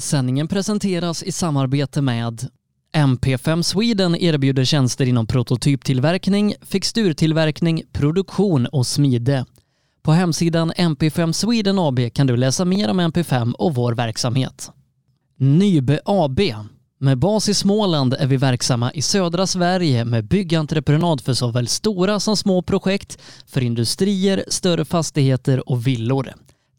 Sändningen presenteras i samarbete med MP5 Sweden erbjuder tjänster inom prototyptillverkning, fixturtillverkning, produktion och smide. På hemsidan MP5 Sweden AB kan du läsa mer om MP5 och vår verksamhet. Nybe AB. Med bas i Småland är vi verksamma i södra Sverige med byggentreprenad för såväl stora som små projekt, för industrier, större fastigheter och villor.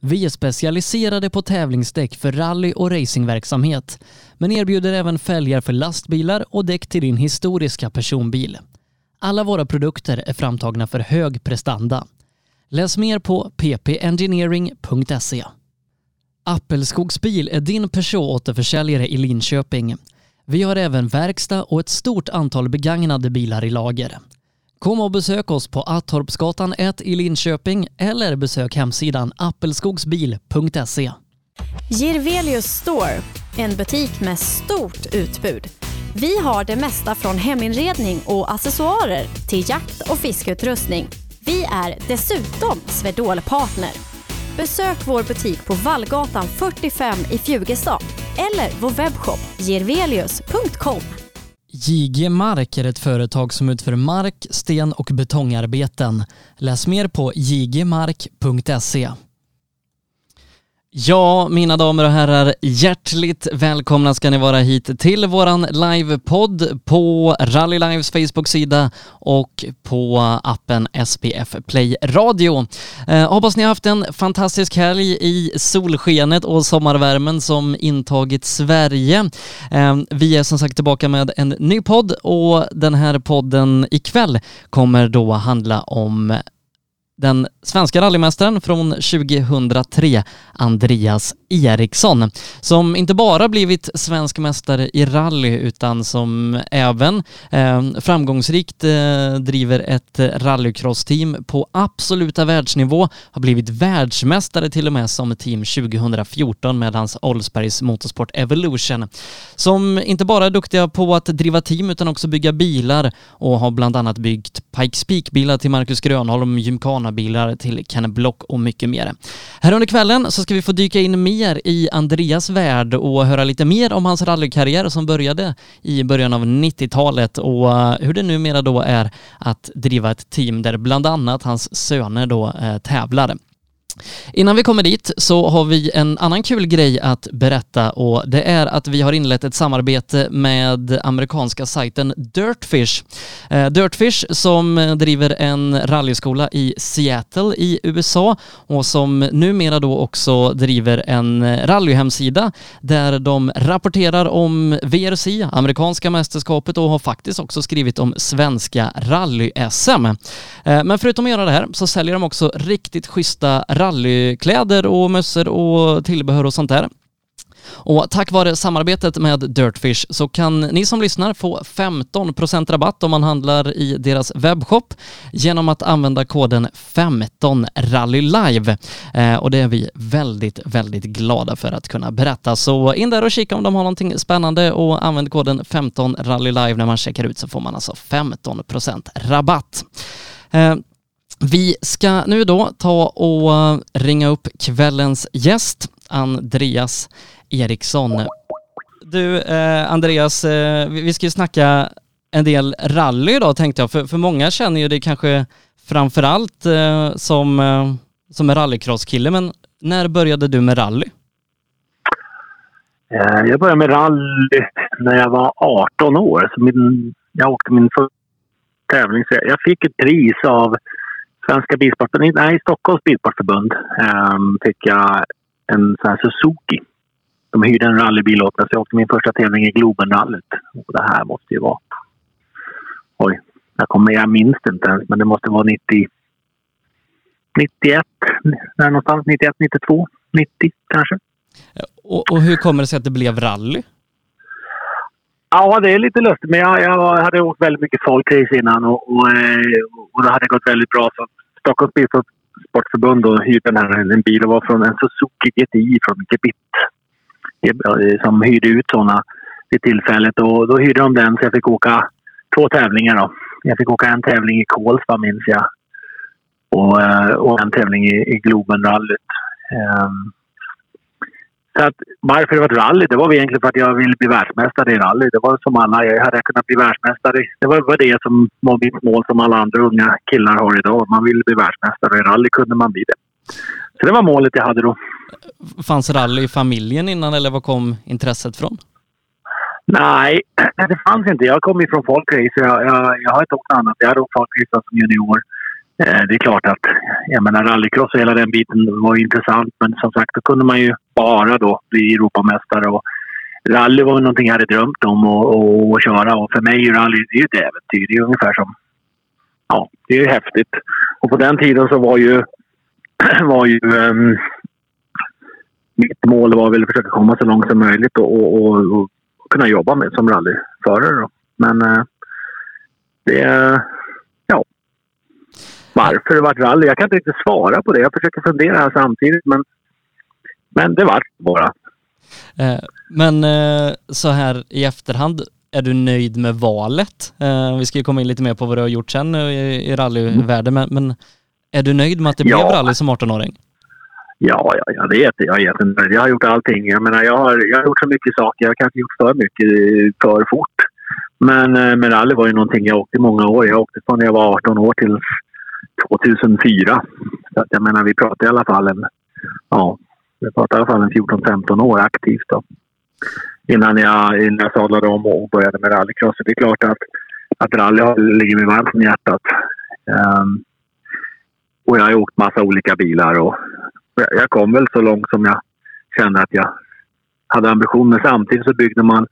Vi är specialiserade på tävlingsdäck för rally och racingverksamhet, men erbjuder även fälgar för lastbilar och däck till din historiska personbil. Alla våra produkter är framtagna för hög prestanda. Läs mer på ppengineering.se. Appelskogsbil är din Peugeot-återförsäljare i Linköping. Vi har även verkstad och ett stort antal begagnade bilar i lager. Kom och besök oss på Attorpsgatan 1 i Linköping eller besök hemsidan appelskogsbil.se. Girvelius Store, en butik med stort utbud. Vi har det mesta från heminredning och accessoarer till jakt och fiskeutrustning. Vi är dessutom Swedol-partner. Besök vår butik på Vallgatan 45 i Fjugestad eller vår webbshop girvelius.com. JG Mark är ett företag som utför mark, sten och betongarbeten. Läs mer på jgmark.se. Ja, mina damer och herrar, hjärtligt välkomna ska ni vara hit till våran livepodd på Rally Lives Facebook-sida och på appen SPF Play Radio. Eh, hoppas ni har haft en fantastisk helg i solskenet och sommarvärmen som intagit Sverige. Eh, vi är som sagt tillbaka med en ny podd och den här podden ikväll kommer då handla om den svenska rallymästaren från 2003, Andreas Eriksson, som inte bara blivit svensk mästare i rally utan som även eh, framgångsrikt eh, driver ett rallycross-team på absoluta världsnivå, har blivit världsmästare till och med som team 2014 med hans Oldsbergs Motorsport Evolution, som inte bara är duktiga på att driva team utan också bygga bilar och har bland annat byggt Pikes Peak-bilar till Marcus Grönholm, Gymkhana-bilar till Ken Block och mycket mer. Här under kvällen så ska vi få dyka in mer i Andreas värld och höra lite mer om hans rallykarriär som började i början av 90-talet och hur det numera då är att driva ett team där bland annat hans söner då eh, tävlar. Innan vi kommer dit så har vi en annan kul grej att berätta och det är att vi har inlett ett samarbete med amerikanska sajten Dirtfish. Eh, Dirtfish som driver en rallyskola i Seattle i USA och som numera då också driver en rallyhemsida där de rapporterar om VRC, amerikanska mästerskapet och har faktiskt också skrivit om svenska rally-SM. Eh, men förutom att göra det här så säljer de också riktigt schyssta rallykläder och mössor och tillbehör och sånt där. Och tack vare samarbetet med Dirtfish så kan ni som lyssnar få 15% rabatt om man handlar i deras webbshop genom att använda koden 15rallylive. Eh, och det är vi väldigt, väldigt glada för att kunna berätta. Så in där och kika om de har någonting spännande och använd koden 15rallylive när man checkar ut så får man alltså 15% rabatt. Eh, vi ska nu då ta och eh, ringa upp kvällens gäst, Andreas Eriksson. Du, eh, Andreas, eh, vi ska ju snacka en del rally idag tänkte jag, för, för många känner ju det kanske framför allt eh, som, eh, som en rallycrosskille, men när började du med rally? Eh, jag började med rally när jag var 18 år. Så min, jag åkte min första tävling. Så jag fick ett pris av Svenska Bilsportförbundet, nej Stockholms Bilsportförbund. Um, fick jag en sån här Suzuki. De hyrde en rallybil åt mig så jag åkte min första tävling i Globenrallyt. Och det här måste ju vara... Oj, jag, kommer, jag minns det inte ens men det måste vara 90... 91, där någonstans. 91, 92, 90 kanske. Och, och hur kommer det sig att det blev rally? Ja, det är lite lustigt. Men jag, jag hade åkt väldigt mycket folkrace innan och, och, eh, och det hade gått väldigt bra. Så Stockholms Bilsportförbund och hyrde den här, en bil. och var från en Suzuki GTI från Gebit. Som hyrde ut sådana vid tillfället. Och då hyrde de den så jag fick åka två tävlingar. Då. Jag fick åka en tävling i Kolsva minns jag. Och, eh, och en tävling i, i Globenrallyt. Um, så att varför det var ett rally, det var egentligen för att jag ville bli världsmästare i rally. Det var som alla, jag hade kunnat bli världsmästare. Det var, var det som var mitt mål som alla andra unga killar har idag. Man ville bli världsmästare i rally kunde man bli det. Så det var målet jag hade då. Fanns rally i familjen innan eller var kom intresset från? Nej, det fanns inte. Jag kom ju från folkrace. Jag, jag, jag har inte åkt annat. Jag hade åkt folkrace som junior. Eh, det är klart att jag menar, rallycross och hela den biten var intressant men som sagt då kunde man ju bara då bli Europamästare. Och rally var någonting jag hade drömt om att köra och för mig är rally det är ju ett äventyr. Det är ungefär som... Ja, det är ju häftigt. Och på den tiden så var ju... var ju um, mitt mål var väl att försöka komma så långt som möjligt och, och, och, och kunna jobba med som rallyförare. Då. Men uh, det varför det vart rally. Jag kan inte riktigt svara på det. Jag försöker fundera här samtidigt men, men det vart bara. Eh, men eh, så här i efterhand, är du nöjd med valet? Eh, vi ska ju komma in lite mer på vad du har gjort sen i, i rallyvärlden, men, men är du nöjd med att det blev ja. rally som 18-åring? Ja, ja, ja, det är jätte, jag jättenöjd. Jag har gjort allting. Jag menar, jag har, jag har gjort så mycket saker. Jag har kanske gjort för mycket för fort. Men, men rally var ju någonting jag åkte många år. Jag åkte från när jag var 18 år till 2004. Så att jag menar, vi pratar i alla fall en, ja, vi pratar i alla fall en 14-15 år aktivt då. Innan jag, innan jag sadlade om och började med rallycross. Det är klart att, att rally ligger mig varmt om hjärtat. Um, och jag har åkt massa olika bilar och jag, jag kom väl så långt som jag kände att jag hade ambition. Men samtidigt så byggde man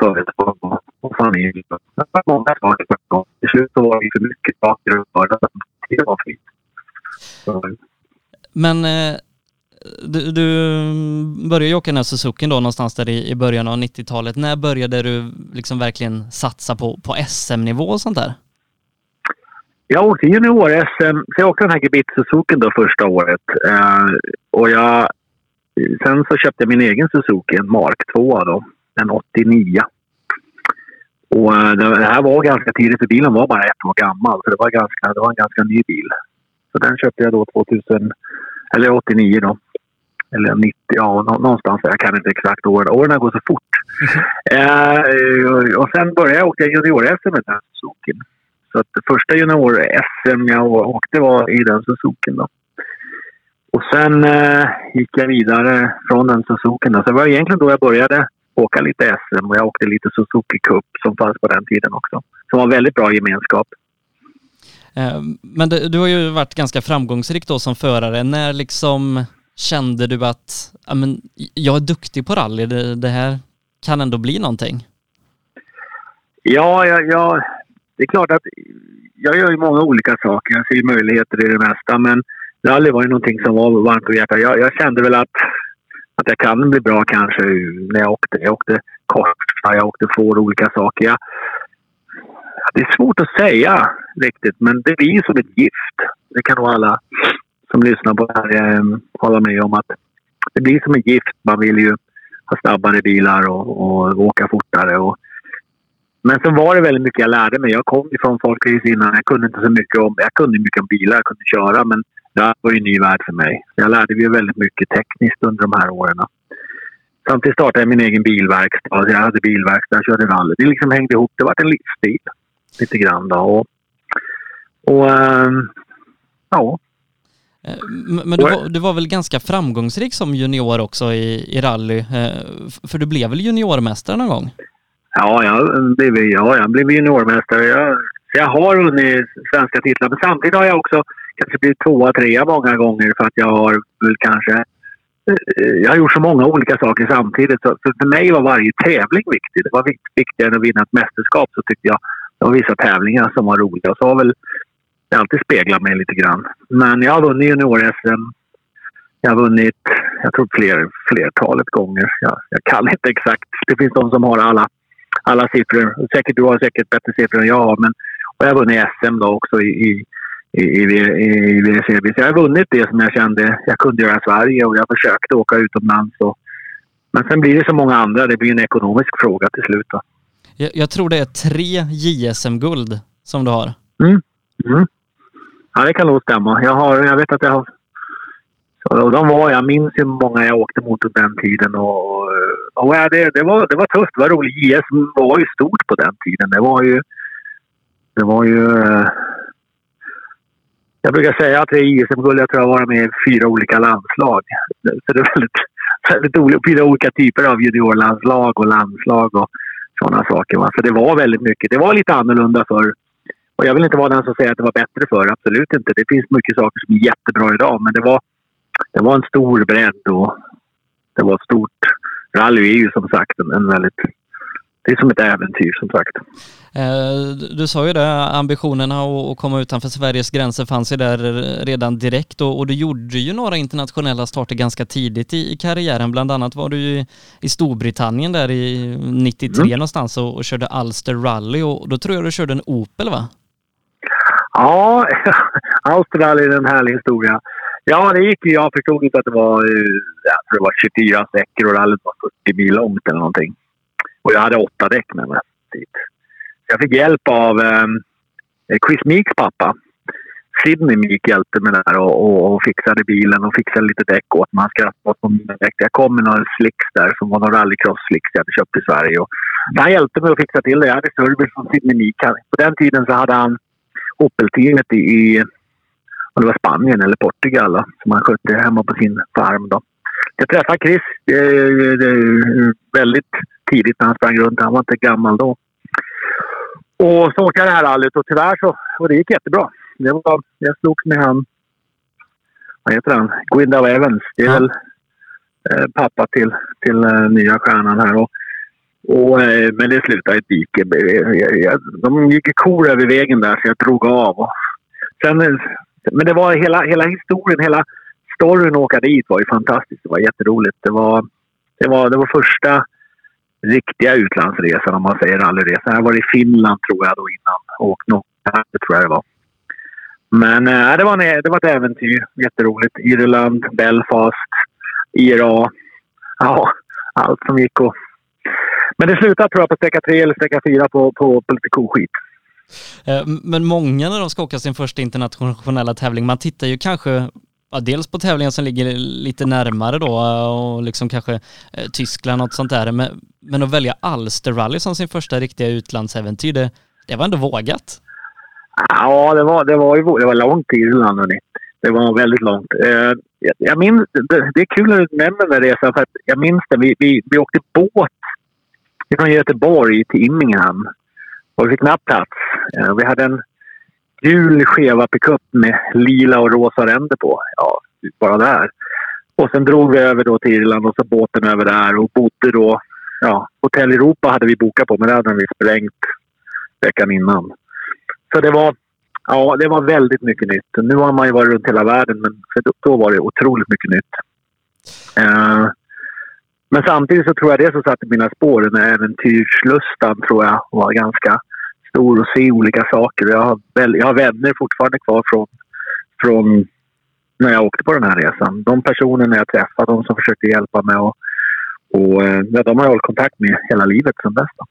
företag och, och familj. Det var många saker på gång. Till slut så var det för mycket saker att göra det var fint. Men eh, du, du började ju åka den här Suzuki då någonstans där i, i början av 90-talet. När började du liksom verkligen satsa på, på SM-nivå och sånt där? Jag åkte junior-SM, så jag åkte den här Gebit Suzuki då första året. Eh, och jag, sen så köpte jag min egen Suzuki, en Mark 2 då, en 89. Och eh, det här var ganska tidigt, för bilen var bara ett år gammal. Så det var, ganska, det var en ganska ny bil. Så den köpte jag då 2000, eller 89 då. Eller 90, ja någonstans där. Jag kan inte exakt åren. Åren går så fort. eh, och sen började jag åka junior-SM med den Suzuki. Så att det första junior-SM jag åkte var i den Suzuki då. Och sen eh, gick jag vidare från den Suzuki. Så det var egentligen då jag började åka lite SM och jag åkte lite Suzuki Cup som fanns på den tiden också. Som var väldigt bra gemenskap. Eh, men du, har ju varit ganska framgångsrik då som förare. När liksom kände du att ja, men, jag är duktig på rally, det, det här kan ändå bli någonting? Ja, ja, ja, det är klart att jag gör ju många olika saker. Jag ser möjligheter i det mesta. Men rally var ju någonting som var varmt på hjärtat. Jag, jag kände väl att att jag kan bli bra kanske när jag åkte. Jag åkte korsar, jag åkte får olika saker. Jag, det är svårt att säga riktigt, men det blir som ett gift. Det kan nog alla som lyssnar på det här eh, hålla med om. att Det blir som ett gift. Man vill ju ha snabbare bilar och, och åka fortare. Och, men sen var det väldigt mycket jag lärde mig. Jag kom ju från folkrace innan. Jag kunde inte så mycket om... Jag kunde mycket om bilar, jag kunde köra. Men det var ju en ny värld för mig. Jag lärde mig väldigt mycket tekniskt under de här åren. Samtidigt startade jag min egen bilverkstad. Jag hade bilverkstad, jag körde rally. Det liksom hängde ihop. Det var en livsstil lite grann då. Och, och ähm, ja. Eh, men du var, du var, väl ganska framgångsrik som junior också i, i rally? Eh, för du blev väl juniormästare någon gång? Ja, jag blev, ja, jag blev juniormästare. Jag jag har vunnit svenska titlar, men samtidigt har jag också kanske blivit tvåa, trea många gånger för att jag har väl kanske... Eh, jag har gjort så många olika saker samtidigt. Så för mig var varje tävling viktig. Det var viktigare än att vinna ett mästerskap så tyckte jag. Det var vissa tävlingar som var roliga. Och så har väl det alltid speglat mig lite grann. Men jag har vunnit junior-SM. Jag har vunnit, jag tror fler, flertalet gånger. Jag, jag kan inte exakt. Det finns de som har alla, alla siffror. Säkert du har säkert bättre siffror än jag har. Men, och jag har vunnit SM då också i, i, i, i, i VRCB. Så jag har vunnit det som jag kände jag kunde göra i Sverige och jag försökte åka utomlands. Och, men sen blir det så många andra. Det blir en ekonomisk fråga till slut. Då. Jag, jag tror det är tre JSM-guld som du har. Mm. Ja, det kan nog stämma. Jag, har, jag vet att jag har... Så, och de var, jag minns hur många jag åkte mot under den tiden. Och, och ja, det, det, var, det var tufft. Det var roligt. JS var ju stort på den tiden. Det var ju... Det var ju... Jag brukar säga att det är ISM-guld. Jag tror jag har varit med i fyra olika landslag. Så det är väldigt, väldigt olika, fyra olika typer av juniorlandslag och landslag och sådana saker. Va? Så det var väldigt mycket. Det var lite annorlunda för och jag vill inte vara den som säger att det var bättre för Absolut inte. Det finns mycket saker som är jättebra idag. Men det var, det var en stor bredd och det var ett stort... Rally är ju som sagt en, en väldigt... Det är som ett äventyr som sagt. Eh, Du sa ju det, ambitionerna att komma utanför Sveriges gränser fanns ju där redan direkt och, du gjorde ju några internationella starter ganska tidigt i, karriären. Bland annat var du ju i, Storbritannien där i 93 Mm. någonstans och, körde Ulster Rally och då tror jag du körde en Opel va? Ja, Australien är en härlig historia. Ja, det gick ju. Jag förstod inte att det var, eh, jag tror det var 24 sträckor och rallyt var 40 mil långt eller någonting. Och jag hade åtta däck med mig dit. Jag fick hjälp av eh, Chris Meeks pappa. Sidney Meek hjälpte mig där och, och, och fixade bilen och fixade lite däck åt mig. Han skrattade åt på mina däck. Jag kom med några slicks där som var några rallycross-slicks jag hade köpt i Sverige. Och han hjälpte mig att fixa till det. Jag hade service från Sidney Meek. På den tiden så hade han Opel-teamet i, i det var Spanien eller Portugal då, som han skötte hemma på sin farm. Då. Jag träffade Chris eh, eh, väldigt tidigt när han sprang runt. Han var inte gammal då. Och så åkte jag det här rallyt och tyvärr så... Och det gick jättebra. Det var, jag slogs med han... Vad heter han? Gwyndaw Evans. Det är Ja. väl eh, pappa till, till eh, nya stjärnan här. Och, och, eh, men det slutade i ett dike. De gick i kor över vägen där så jag drog av. Och sen, eh, men det var hela, hela historien, hela storyn att åka dit var ju fantastisk. Det var jätteroligt. Det var, det var, det var första riktiga utlandsresan om man säger rallyresa. Jag var i Finland tror jag då innan och åkt tror jag det var. Men äh, det, var en, det var ett äventyr. Jätteroligt. Irland, Belfast, IRA. Ja, allt som gick och... Men det slutade tror jag på sträcka tre eller sträcka fyra på, på, på lite koskit. Eh, men många när de ska åka sin första internationella tävling, man tittar ju kanske ja, dels på tävlingar som ligger lite närmare då och liksom kanske eh, Tyskland och sånt där. Men, men att välja Alster Rally som sin första riktiga utlandsäventyr, det, det var ändå vågat. Ja, det var, det var, ju, det var långt till Irland. hörni. Det var väldigt långt. Eh, jag, jag minns, det, det är kul att du nämner den där resan för att jag minns det. Vi, vi, vi åkte båt från Göteborg till Immingham och vi fick nappplats. Eh, vi hade en gul skeva pickup med lila och rosa ränder på. Ja, bara där. Och sen drog vi över då till Irland och så båten över där och bodde då... Ja, Hotell Europa hade vi bokat på men det hade vi sprängt veckan innan. Så det var, ja, det var väldigt mycket nytt. Nu har man ju varit runt hela världen, men för då, då var det otroligt mycket nytt. Eh, men samtidigt så tror jag det som satte mina spår, den här äventyrslustan tror jag var ganska stor och se olika saker. Jag har, väl, jag har vänner fortfarande kvar från, från när jag åkte på den här resan. De personerna jag träffade, de som försökte hjälpa mig och, och eh, ja, de har jag hållit kontakt med hela livet sedan dess. Då.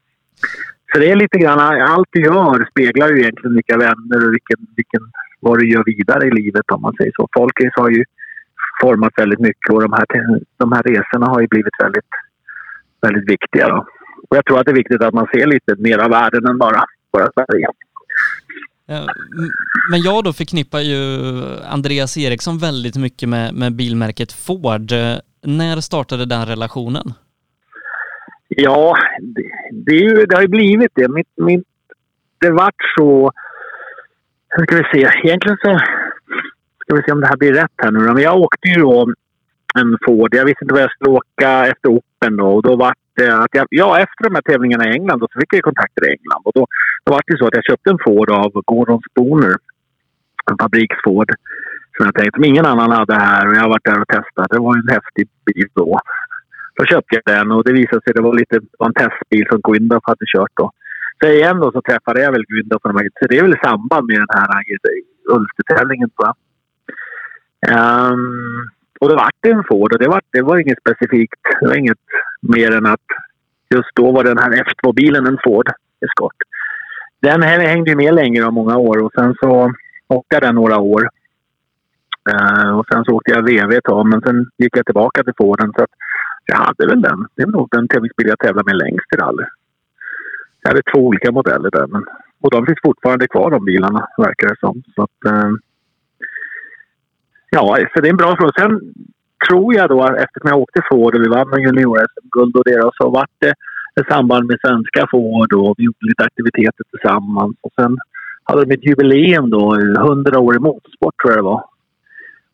Så det är lite grann, allt du gör speglar ju egentligen vilka vänner och vilken, vilken, vad du gör vidare i livet om man säger så. Folkis har ju format väldigt mycket och de här, de här resorna har ju blivit väldigt, väldigt viktiga. Då. Och jag tror att det är viktigt att man ser lite mer av världen än bara, bara Sverige. Eh, Men jag då förknippar ju Andreas Eriksson väldigt mycket med, med bilmärket Ford. Eh, När startade den relationen? Ja, det, det, ju, det har ju blivit det. Mitt, mitt, det vart så Nu ska vi se. Egentligen så ska vi se om det här blir rätt här nu Men jag åkte ju då en Ford. Jag visste inte vad jag skulle åka efter Open då. Och då var det Eh, att jag, ja, efter de här tävlingarna i England då, så fick jag kontakter i England. Och då, då var det så att jag köpte en Ford av Gordon Spooner. En fabriksford. Som jag tänkte, som ingen annan hade här. Och jag har varit där och testat. Det var en häftig bil då. Då köpte jag den och det visade sig att det var lite var en testbil som Gwyndorf hade kört då. Så igen då så träffade jag väl Gwyndorf på de här, så det är väl i samband med den här eh, Ulstertävlingen tror jag. Um, och det vart en Ford och det var, det var inget specifikt. Det var inget mer än att just då var den här F2-bilen en Ford Escort. Den hängde med längre och många år och sen så åkte jag den några år. Uh, och sen så åkte jag VW ett tag men sen gick jag tillbaka till Forden så att jag hade väl den. Det är nog den tävlingsbil jag tävlar med längst i rally. Jag hade två olika modeller där. Men, och de finns fortfarande kvar de bilarna verkar det som. Så att, uh, Ja, så det är en bra fråga. Sen tror jag då, eftersom jag åkte Ford och vi vann junior-SM-guld och det, så vart det i samband med svenska Ford och vi gjorde lite aktiviteter tillsammans. Och sen hade de ett jubileum då, 100 år i motorsport tror jag det var.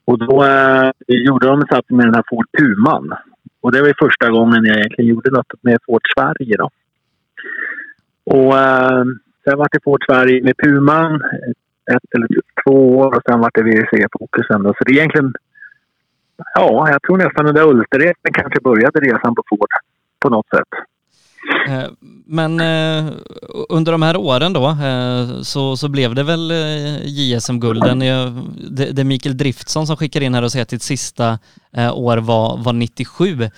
Och då eh, gjorde de en satsning med den här Ford Puman. Och det var ju första gången jag egentligen gjorde något med Ford Sverige då. Och eh, sen var det Ford Sverige med Puman ett eller två år och sen vart det VUC-fokus ändå. Så det är egentligen... Ja, jag tror nästan den där ultraresan kanske började resan på Ford på något sätt. Eh, men eh, under de här åren då eh, så, så blev det väl eh, JSM-gulden. Det är Mikael Driftsson som skickar in här och säger att ditt sista eh, år var, var 97.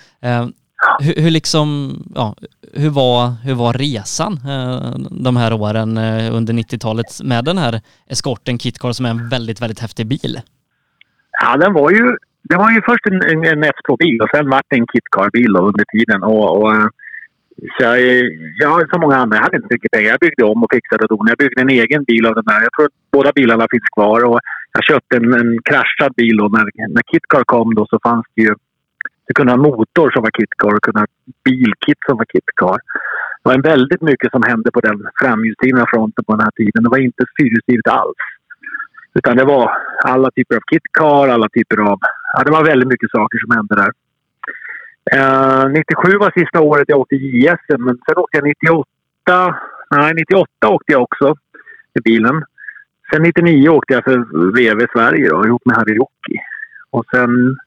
Hur, hur, liksom, ja, hur, var, hur var resan eh, de här åren eh, under 90-talet med den här eskorten Kitcar som är en väldigt, väldigt häftig bil? Ja, den var ju, det var ju först en, en, en F2-bil och sen vart det en Kitcar-bil under tiden. Och, och, eh, så jag, jag, som många andra, jag hade inte mycket pengar. Jag byggde om och fixade och Jag byggde en egen bil av den där. Jag tror att båda bilarna finns kvar. Och jag köpte en, en kraschad bil och när, när Kitcar kom då så fanns det ju du kunde ha en motor som var KitKar och kunde ha bilkit som var KitKar. Det var väldigt mycket som hände på den framhjulsdrivna fronten på den här tiden. Det var inte fyrhjulsdrivet alls. Utan det var alla typer av KitKar, alla typer av... Ja, det var väldigt mycket saker som hände där. Eh, uh, 97 var sista året jag åkte JSM, men sen åkte jag 98... Nej, 98 åkte jag också i bilen. Sen 99 åkte jag för VV Sverige då, ihop med Harry Rocky. Och sen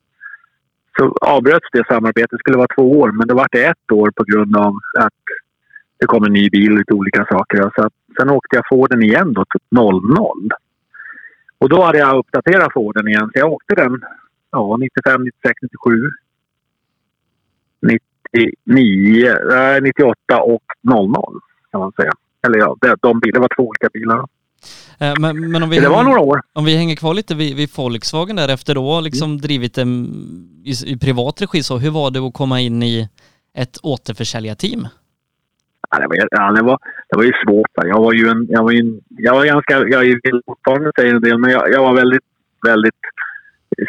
så avbröts det samarbetet. Det skulle vara två år, men det var det ett år på grund av att det kom en ny bil och lite olika saker. Så att, sen åkte jag Forden igen då, typ 00. Och då hade jag uppdaterat Forden igen, så jag åkte den ja, 95, 96, 97, 99, äh, 98 och 00 kan man säga. Eller ja, de, de, det var två olika bilar. Eh, men, men om vi det var några år. Om vi hänger kvar lite vid, vid Volkswagen där efter då liksom mm. drivit det i, i, privat regi så, hur var det att komma in i ett återförsäljarteam? Ja, det, var, ja, det, var, det var ju svårt. Jag var ju en, jag var, en, jag var ganska, jag vill fortfarande säga en del, men jag, jag var väldigt, väldigt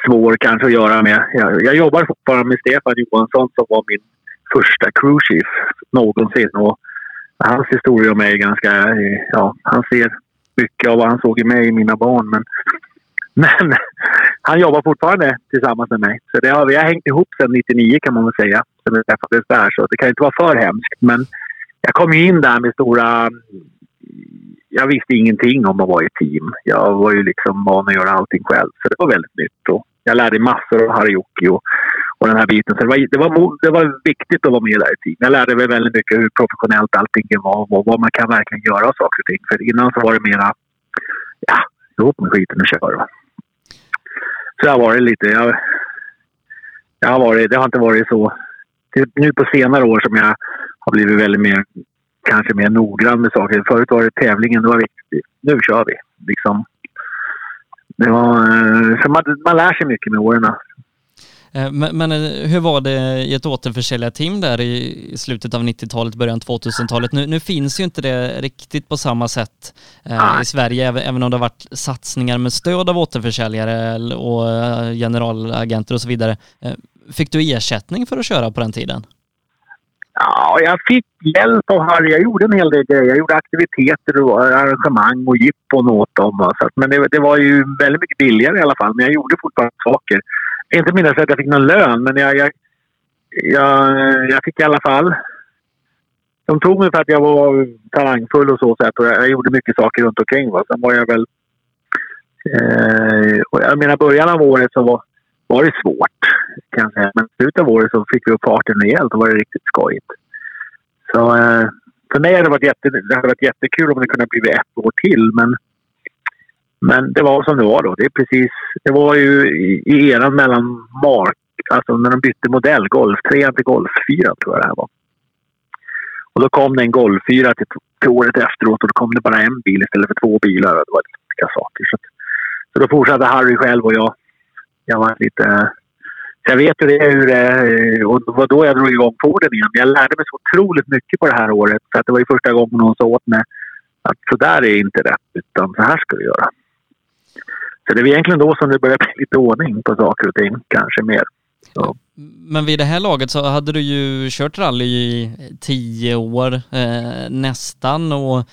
svår kanske att göra med. Jag, jag jobbar fortfarande med Stefan Johansson som var min första crewchief någonsin. Och hans historia om mig är ganska, ja, han ser mycket av vad han såg i mig, i mina barn. Men, men han jobbar fortfarande tillsammans med mig. Så det har, vi har hängt ihop sedan 99 kan man väl säga. Sen vi träffades där. Så det kan inte vara för hemskt. Men jag kom ju in där med stora... Jag visste ingenting om att vara i team. Jag var ju liksom van att göra allting själv. Så det var väldigt nytt. Och jag lärde massor av Harioki och, och den här biten. Så det var, det, var, det var viktigt att vara med där i tiden. Jag lärde mig väldigt mycket hur professionellt allting var och vad man kan verkligen göra av saker och ting. För innan så var det mera, ja, ihop med skiten och kör. Så det har varit lite, jag, jag har varit, det har inte varit så. nu på senare år som jag har blivit väldigt mer, kanske mer noggrann med saker. Förut var det tävlingen, det var viktigt. Nu kör vi. Liksom. Det var, eh, så man, man lär sig mycket med åren. Eh, men, men, eh, hur var det i ett återförsäljarteam där i slutet av 90-talet, början 2000-talet? Nu, nu, finns ju inte det riktigt på samma sätt eh, i Sverige, även om det har varit satsningar med stöd av återförsäljare och generalagenter och så vidare. Fick du ersättning för att köra på den tiden? Ja, jag fick hjälp av Harry. Jag gjorde en hel del grejer. Jag gjorde aktiviteter och arrangemang och jippon åt dem. Så att, men det, det, var ju väldigt mycket billigare i alla fall. Men jag gjorde fortfarande saker. Inte minst att jag fick någon lön, men jag, jag, jag, jag fick i alla fall... De tog mig för att jag var talangfull och så sätt och jag, jag gjorde mycket saker runt omkring. Va? Sen var jag väl... Eh, och jag menar, början av året så var, var det svårt kan säga. Men slutet av året så fick vi upp farten rejält och var det riktigt skojigt. Så eh, för mig hade det varit, jätte, det hade varit jättekul om det kunde bli ett år till. Men, men det var som det var då. Det, är precis, det var ju i, i eran mellan Mark, alltså när de bytte modell, Golf 3 till Golf 4 tror jag det här var. Och då kom det en Golf 4 till, till året efteråt och då kom det bara en bil istället för två bilar. Det var olika saker. Så, så då fortsatte Harry själv och jag. Jag var lite jag vet ju det hur det och det var då jag drog igång Forden igen. Jag lärde mig så otroligt mycket på det här året. Så att det var ju första gången någon sa åt mig att så där är inte rätt, utan så här ska du göra. Så det var egentligen då som det började bli lite ordning på saker och ting, kanske mer. Så. Men vid det här laget så hade du ju kört rally i tio år eh, nästan och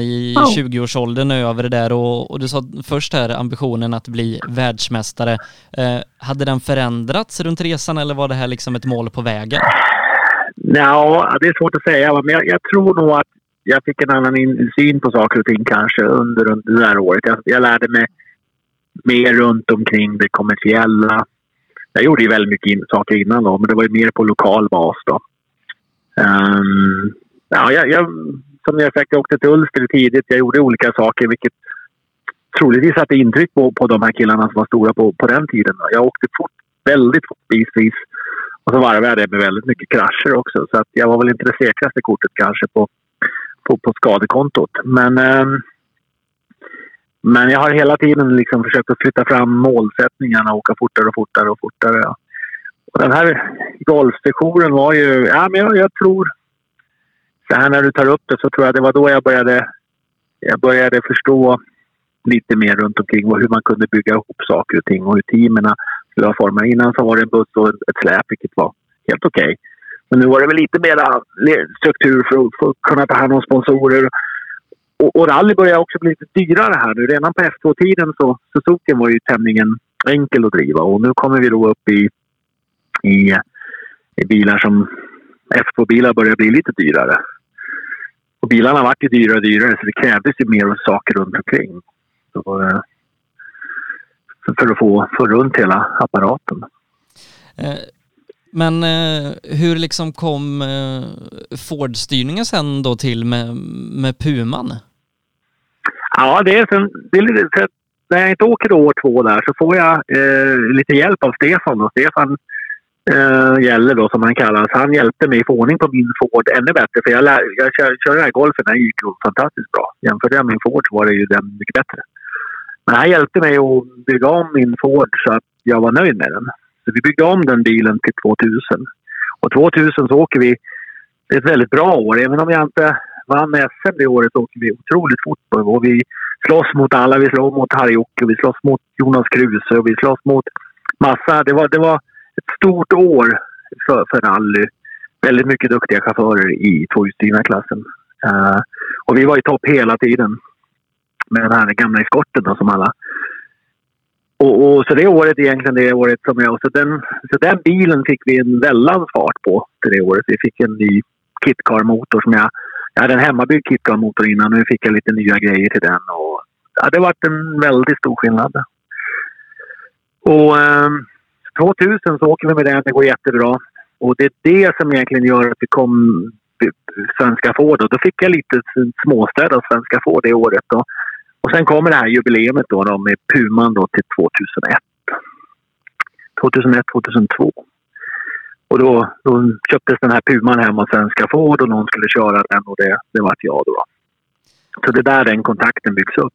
i oh. 20-årsåldern över det där och, och, du sa först här ambitionen att bli världsmästare. Eh, hade den förändrats runt resan eller var det här liksom ett mål på vägen? Ja, det är svårt att säga men jag, jag tror nog att jag fick en annan syn på saker och ting kanske under, under det här året. Jag, jag lärde mig mer runt omkring det kommersiella. Jag gjorde ju väldigt mycket in, saker innan då, men det var ju mer på lokal bas då. Um, ja, jag, jag som jag sagt, jag åkte till Ulster tidigt. Jag gjorde olika saker vilket troligtvis satte intryck på, på de här killarna som var stora på, på den tiden. Jag åkte fort, väldigt fort bitvis. Och så varvade jag det med väldigt mycket krascher också. Så att jag var väl inte det säkraste kortet kanske på, på, på skadekontot. Men, eh, men jag har hela tiden liksom försökt att flytta fram målsättningarna och åka fortare och fortare och fortare. Och den här golfsessionen var ju... Ja, men jag, jag tror så här när du tar upp det så tror jag det var då jag började, jag började förstå lite mer runt omkring hur man kunde bygga ihop saker och ting och hur teamen skulle ha formade. Innan så var det en buss och ett släp vilket var helt okej. Okay. Men nu var det väl lite mer struktur för att, för att kunna ta hand om sponsorer. Och, och rally börjar också bli lite dyrare här nu. Redan på F2-tiden så Suzuki var ju tämligen enkel att driva och nu kommer vi då upp i, i, i bilar som F2-bilar börjar bli lite dyrare. Och bilarna vart ju dyrare och dyrare så det krävdes ju mer saker runt omkring. Så, eh, för att få, få runt hela apparaten. Eh, men eh, hur liksom kom Ford-styrningen sen då till med, med Puman? Ja, det är, sen, det är lite, när jag inte åker år två där så får jag lite hjälp av Stefan. Och Stefan eh, gäller då som han kallas. Han hjälpte mig få ordning på min Ford ännu bättre. För jag, lär, jag kör, kör den här golfen, den gick ju fantastiskt bra. Jämförde jag med min Ford så var det ju den mycket bättre. Men han hjälpte mig att bygga om min Ford så att jag var nöjd med den. Så vi byggde om den bilen till 2000. Och 2000 så åker vi... Det är ett väldigt bra år. Även om jag inte vann SM det året så åker vi otroligt fort. Och vi slåss mot alla. Vi slåss mot Harry och vi slåss mot Jonas Kruse och vi slåss mot massa. Det var, det var ett stort år för, för rally. Väldigt mycket duktiga chaufförer i tvåhjulsdrivna klassen. Uh, eh, och vi var i topp hela tiden med den här gamla eskorten då, som alla. Och, och, så det året egentligen det året som jag... Så den, så den bilen fick vi en väldans fart på till det året. Vi fick en ny kitcar-motor som jag... Jag hade en hemmabyggd kitcar-motor innan nu fick jag lite nya grejer till den. Och, ja, det varit en väldigt stor skillnad. Och... Ehm, 2000 så åker vi med den, det går jättebra. Och det är det som egentligen gör att vi kom Svenska Ford. Och då fick jag lite småstöd av Svenska Ford det året. Då. Och sen kommer det här jubileet då, då med Puman då till 2001. 2001, 2002. Och då, då köptes den här Puman hem av Svenska Ford och någon skulle köra den och det, det var jag då. Så det är där den kontakten byggs upp.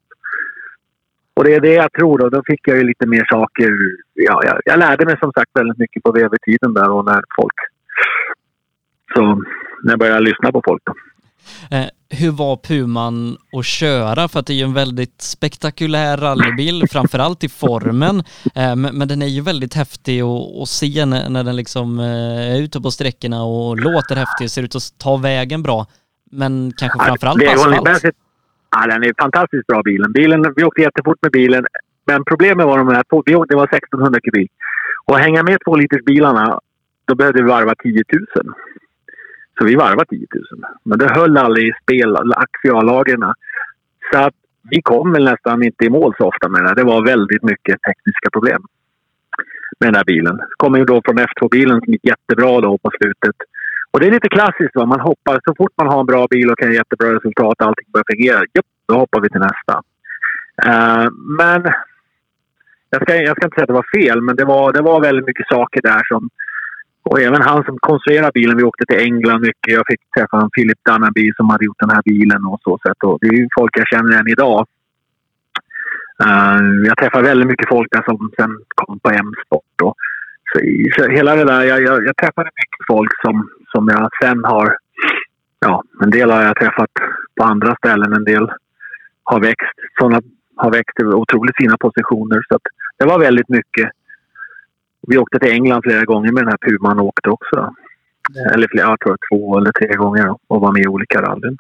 Och det är det jag tror då. Då fick jag ju lite mer saker. Ja, jag, jag lärde mig som sagt väldigt mycket på VV-tiden där och när folk... Så när jag började lyssna på folk då. Eh, hur var Puman att köra? För att det är ju en väldigt spektakulär rallybil, framförallt i formen. Eh, men, men, den är ju väldigt häftig att, se när, när den liksom eh, är ute på sträckorna och låter häftig, ser ut att ta vägen bra. Men kanske framförallt på asfalt. Ja, den är fantastiskt bra bilen. bilen. Vi åkte jättefort med bilen. Men problemet var de här två, vi åkte, det var 1600 kubik. Och att hänga med två liters bilarna, då behövde vi varva 10 000. Så vi varvade 10 000. Men det höll aldrig i spel, axiallagren. Så att vi kom väl nästan inte i mål så ofta med det. Det var väldigt mycket tekniska problem med den här bilen. Kommer ju då från F2-bilen som gick jättebra då på slutet. Och det är lite klassiskt. Va? Man hoppar så fort man har en bra bil och kan ge jättebra resultat allting börjar fungera. Jupp, då hoppar vi till nästa. Uh, men jag ska, jag ska inte säga att det var fel, men det var, det var väldigt mycket saker där som och även han som konstruerade bilen, vi åkte till England mycket. Jag fick träffa en Philip Dunnaby som hade gjort den här bilen och så sätt. Och det är ju folk jag känner än idag. Uh, jag träffar väldigt mycket folk där som sen kom på M-sport. Så, så, hela det där, jag, jag, jag träffade mycket folk som, som jag sen har... Ja, en del har jag träffat på andra ställen. En del har växt. Sådana har växt till otroligt fina positioner. Så det var väldigt mycket vi åkte till England flera gånger med den här Puman och åkte också. Eller flera, jag tror två eller tre gånger och var med i olika rallyn.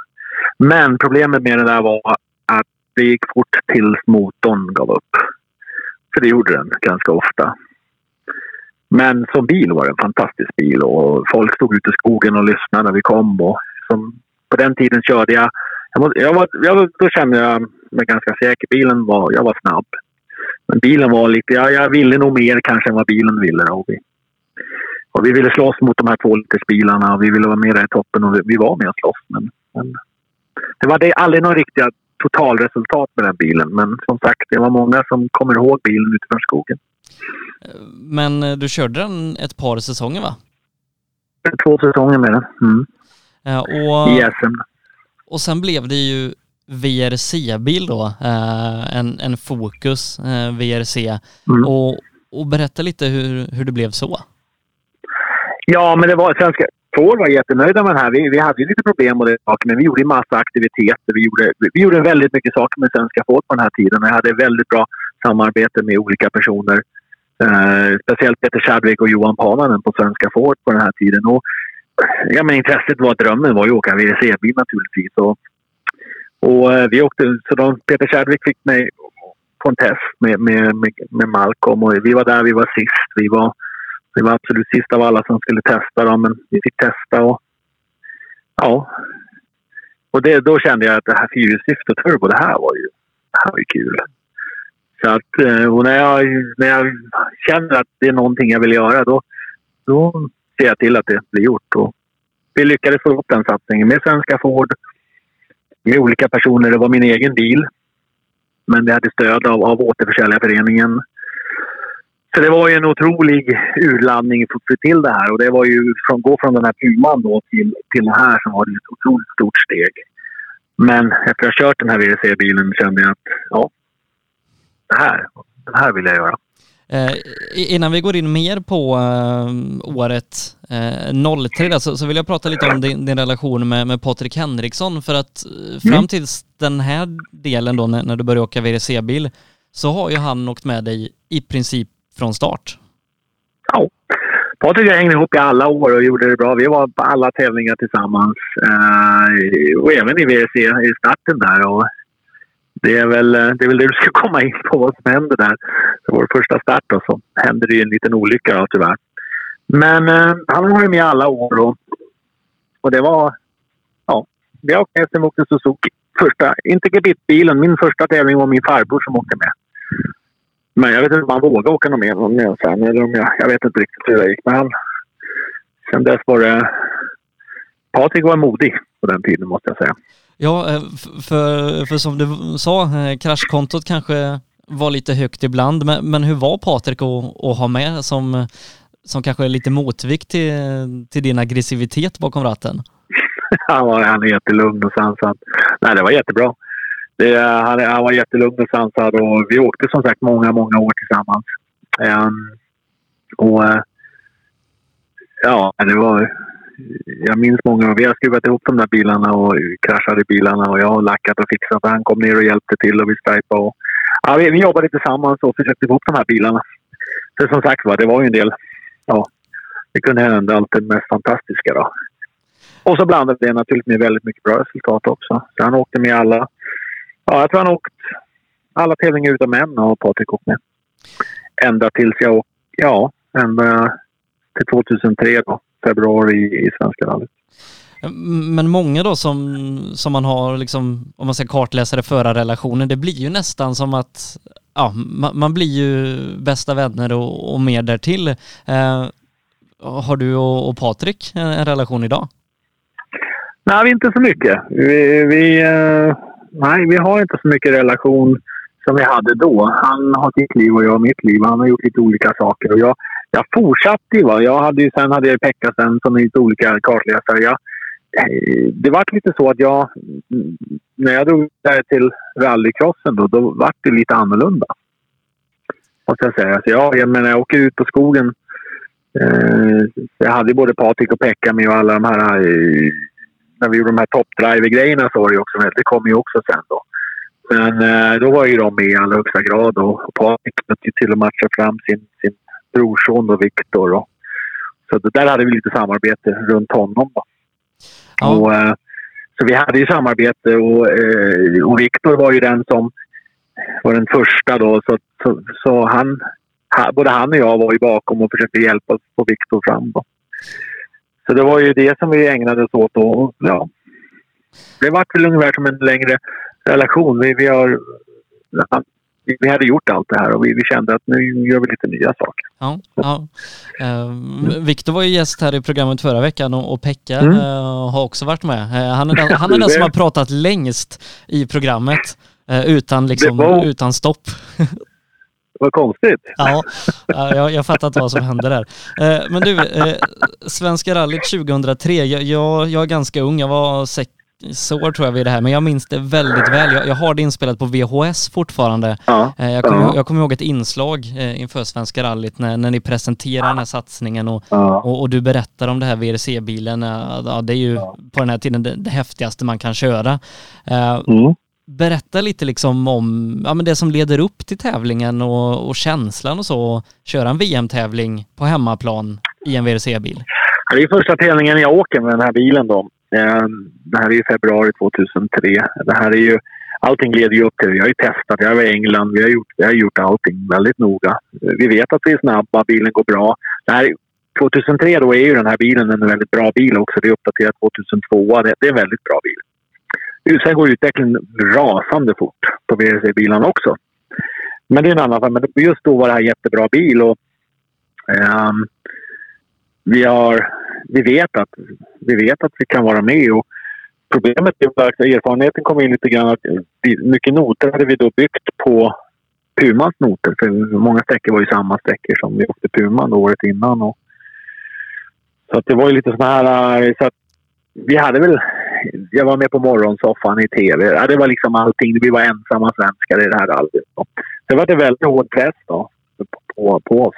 Men problemet med det där var att det gick fort tills motorn gav upp. För det gjorde den ganska ofta. Men som bil var det en fantastisk bil och folk stod ute i skogen och lyssnade när vi kom. Och som, på den tiden körde jag... jag, jag, var, jag då kände jag mig ganska säker. Bilen var... Jag var snabb. Men bilen var lite... Ja, jag ville nog mer kanske än vad bilen ville. Och Vi, och vi ville slåss mot de här tvålitersbilarna och vi ville vara med i toppen och vi, vi var med och slåss. Men, men det var det, aldrig några riktiga totalresultat med den bilen. Men som sagt, det var många som kommer ihåg bilen utifrån skogen. Men eh, du körde den ett par säsonger va? Två säsonger med den. Mm. Ja, och, I SM. Och sen blev det ju VRC-bil då, eh, en, en Focus eh, VRC. Mm. Och, och berätta lite hur, hur det blev så. Ja, men det var svenska Ford var jättenöjda med den här. Vi, vi hade ju lite problem med det saker, men vi gjorde en massa aktiviteter. Vi gjorde, vi gjorde väldigt mycket saker med svenska Ford på den här tiden. Jag hade väldigt bra samarbete med olika personer. Eh, speciellt Peter Chadwick och Johan Pananen på svenska Ford på den här tiden. Och, ja, men intresset var, drömmen var ju att åka WRC-bil naturligtvis. Och och eh, vi åkte, så de, Peter Chadwick fick mig på en test med, med, med, med Malcolm och vi var där, vi var sist. Vi var, vi var absolut sist av alla som skulle testa dem, men vi fick testa och ja. Och det, då kände jag att det här fyrhjulsdrift och turbo, det här var ju, det här var ju kul. Så att, eh, och när jag, när jag känner att det är någonting jag vill göra, då, då ser jag till att det blir gjort. Och vi lyckades få ihop den satsningen med Svenska Ford med olika personer. Det var min egen bil. Men vi hade stöd av, av Återförsäljarföreningen. Så det var ju en otrolig urladdning för att få till det här. Och det var ju från gå från den här Puman då till, till det här som var det ett otroligt stort steg. Men efter att ha kört den här WRC-bilen kände jag att ja, det här, det här vill jag göra. Eh, innan vi går in mer på eh, året eh, 03 då, så, så, vill jag prata lite om din, din relation med, med Patrik Henriksson för att eh, fram mm. tills den här delen då när, när du började åka VRC-bil så har ju han åkt med dig i princip från start. Ja, Patrik och jag hängde ihop i alla år och gjorde det bra. Vi var på alla tävlingar tillsammans eh, och även i VRC i starten där. Och det är, väl, eh, det är väl det du ska komma in på, vad som händer där. Så vår första start och så hände det ju en liten olycka då, tyvärr. Men eh, han har varit med alla år och, och det var... Ja, vi åkte med SM åkte Suzuki. Första, inte gebitbilen, min första tävling var min farbror som åkte med. Men jag vet inte om han vågade åka någon mer någon med sen. Eller om jag, jag vet inte riktigt hur det gick. Men han, sen dess var det... Patrik var modig på den tiden måste jag säga. Ja, eh, för, för som du sa, eh, kraschkontot kanske var lite högt ibland, men, men hur var Patrik att, att ha med som, som kanske lite motvikt till, till din aggressivitet bakom ratten? han, var, han är jättelugn och sansad. Nej, det var jättebra. Det, han, han var jättelugn och sansad och vi åkte som sagt många, många år tillsammans. Um, och eh, ja, det var jag minns många, vi har skruvat ihop de där bilarna och kraschade bilarna och jag har lackat och fixat. Han kom ner och hjälpte till och vi stripade. Och, ja, vi, vi jobbade tillsammans och försökte få ihop de här bilarna. För som sagt var, det var ju en del, ja, det kunde hända allt det mest fantastiska då. Och så blandade det naturligtvis med väldigt mycket bra resultat också. Så han åkte med alla, ja jag tror han åkt alla tävlingar utom en och Patrik åkt med. Ända tills jag åkte, ja, ända till 2003 då, februari i Svenska rallyt. Men många då som, som man har liksom, om man ska kartläsare förarrelationer, det blir ju nästan som att ja, man, man blir ju bästa vänner och, och mer därtill. Eh, har du och, och Patrik en relation idag? Nej, inte så mycket. Vi, vi, eh, nej, vi har inte så mycket relation som vi hade då. Han har sitt liv och jag har mitt liv. Han har gjort lite olika saker. Och jag, jag fortsatte ju. Va? Jag hade ju, sen hade jag Pekka sen som lite olika kartläsare. Jag, eh, det var lite så att jag... Mm, när jag drog där till rallycrossen då, då var det lite annorlunda. Måste jag säga. Så jag, jag menar, jag åker ut på skogen. Eh, jag hade både Patrik och Pekka med och alla de här... Eh, när vi gjorde de här toppdriver-grejerna så var det också Det kom ju också sen då. Men eh, då var ju de med i allra högsta grad och Patrik kunde till och matcha fram sin, sin brorson och Viktor. Så det där hade vi lite samarbete runt honom. Då. Ja. Och, eh, så vi hade ju samarbete och, eh, och Viktor var ju den som var den första då. Så, så, så han, både han och jag var ju bakom och försökte hjälpa få Viktor fram. Då. Så det var ju det som vi ägnade oss åt. Och, ja, det var väl ungefär som en längre relation. Vi, vi, har, vi hade gjort allt det här och vi, vi kände att nu gör vi lite nya saker. Ja, ja. Uh, Viktor var ju gäst här i programmet förra veckan och, och Pekka mm. uh, har också varit med. Uh, han är den, han är den som har pratat längst i programmet utan, liksom, var... utan stopp. Vad konstigt. Ja, jag, jag fattar inte vad som hände där. Men du, Svenska rallyt 2003, jag, jag, jag är ganska ung, jag var sex, sår tror jag vid det här, men jag minns det väldigt väl. Jag, jag har det inspelat på VHS fortfarande. Ja. Eh, jag kommer ja. kom ihåg ett inslag eh, inför Svenska rallyt när, när ni presenterar den här satsningen och, ja. och, och, du berättar om det här VRC-bilen. Eh, ja, det är ju på den här tiden det, det häftigaste man kan köra. Mm. Berätta lite liksom om ja, men det som leder upp till tävlingen och, och känslan och så. Köra en VM-tävling på hemmaplan i en VRC-bil. Det är första tävlingen jag åker med den här bilen då. Ehm, det här är ju februari 2003. Det här är ju, allting leder ju upp till det. Vi har ju testat. Jag var i England. Vi har, gjort, vi har gjort allting väldigt noga. Vi vet att vi är snabba. Bilen går bra. Det här, 2003 då är ju den här bilen en väldigt bra bil också. Det är uppdaterat 2002. Det, det är en väldigt bra bil. Sen går utvecklingen rasande fort på VRC-bilarna också. Men det är en annan sak. Men just då var det här jättebra bil. Och, um, vi har vi vet att vi vet att vi kan vara med. Och problemet är att erfarenheten kom in lite grann att mycket noter hade vi då byggt på Pumans noter. För många sträckor var ju samma sträckor som vi åkte Puman året innan. Och, så att det var ju lite sådana här... Eh, så att vi hade väl... Jag var med på morgonsoffan i tv. Ja, det var liksom allting. Vi var ensamma svenskar i det här rallyt. Det var det väldigt hård press då, på, på oss.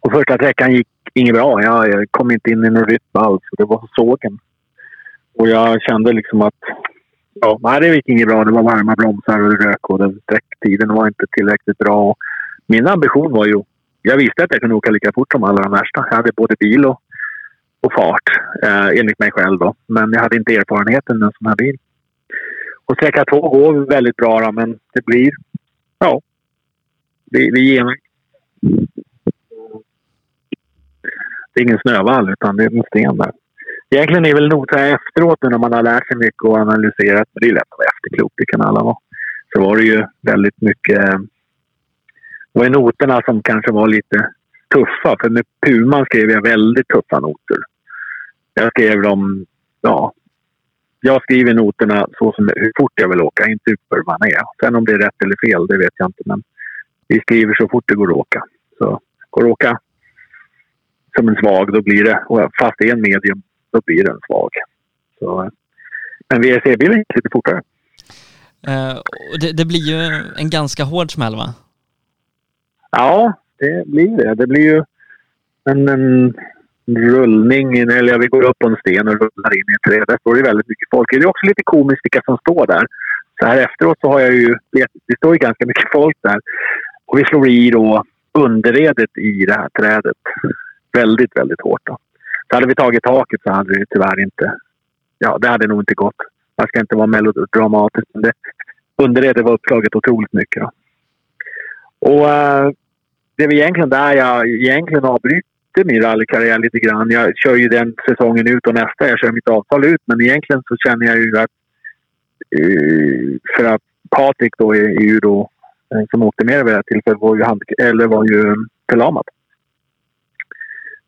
Och första sträckan gick inget bra. Jag, jag kom inte in i någon rytm alls. Det var sågen. Och jag kände liksom att ja, nej, det gick inget bra. Det var varma bromsar och rök och sträcktiden var inte tillräckligt bra. Min ambition var ju... Jag visste att jag kunde åka lika fort som alla de värsta. Jag hade både bil och, och fart, eh, enligt mig själv. Då. Men jag hade inte erfarenheten med en sån här bil. Och sträcka två går väldigt bra, då, men det blir... Ja. Det, det ger mig. Det är ingen snövall utan det är en sten där. Egentligen är väl nog efteråt när man har lärt sig mycket och analyserat, men det är lätt att vara efterklok, det kan alla vara. Så var det ju väldigt mycket... Det var ju noterna som kanske var lite tuffa. För med Puman skrev jag väldigt tuffa noter. Jag skrev dem... Ja, jag skriver noterna så som hur fort jag vill åka, inte hur man är. Sen om det är rätt eller fel, det vet jag inte. Men vi skriver så fort det går att åka. Så går det att åka som en svag, då blir det, fast det är en medium, då blir den svag. Så, men VRC-bilen gick lite fortare. Uh, det, det, blir ju en ganska hård smäll va? Ja, det blir det. Det blir ju en, en rullning, eller vi går upp på en sten och rullar in i ett träd. Där står det väldigt mycket folk. Det är också lite komiskt vilka som står där. Så här efteråt så har jag ju, det står ju ganska mycket folk där. Och vi slår i då underredet i det här trädet. Väldigt, väldigt hårt. Då. Så hade vi tagit taket så hade det tyvärr inte... Ja, det hade nog inte gått. Man ska inte vara melodramatisk, men det, underredet var uppslaget otroligt mycket. Då. Och äh, det är egentligen där jag egentligen avbryter min rallykarriär lite grann. Jag kör ju den säsongen ut och nästa. Jag kör mitt avtal ut. Men egentligen så känner jag ju att... Uh, för att Patrik då är, är ju då eh, som åkte med vid det här tillfället var ju, hand, eller var ju förlamad.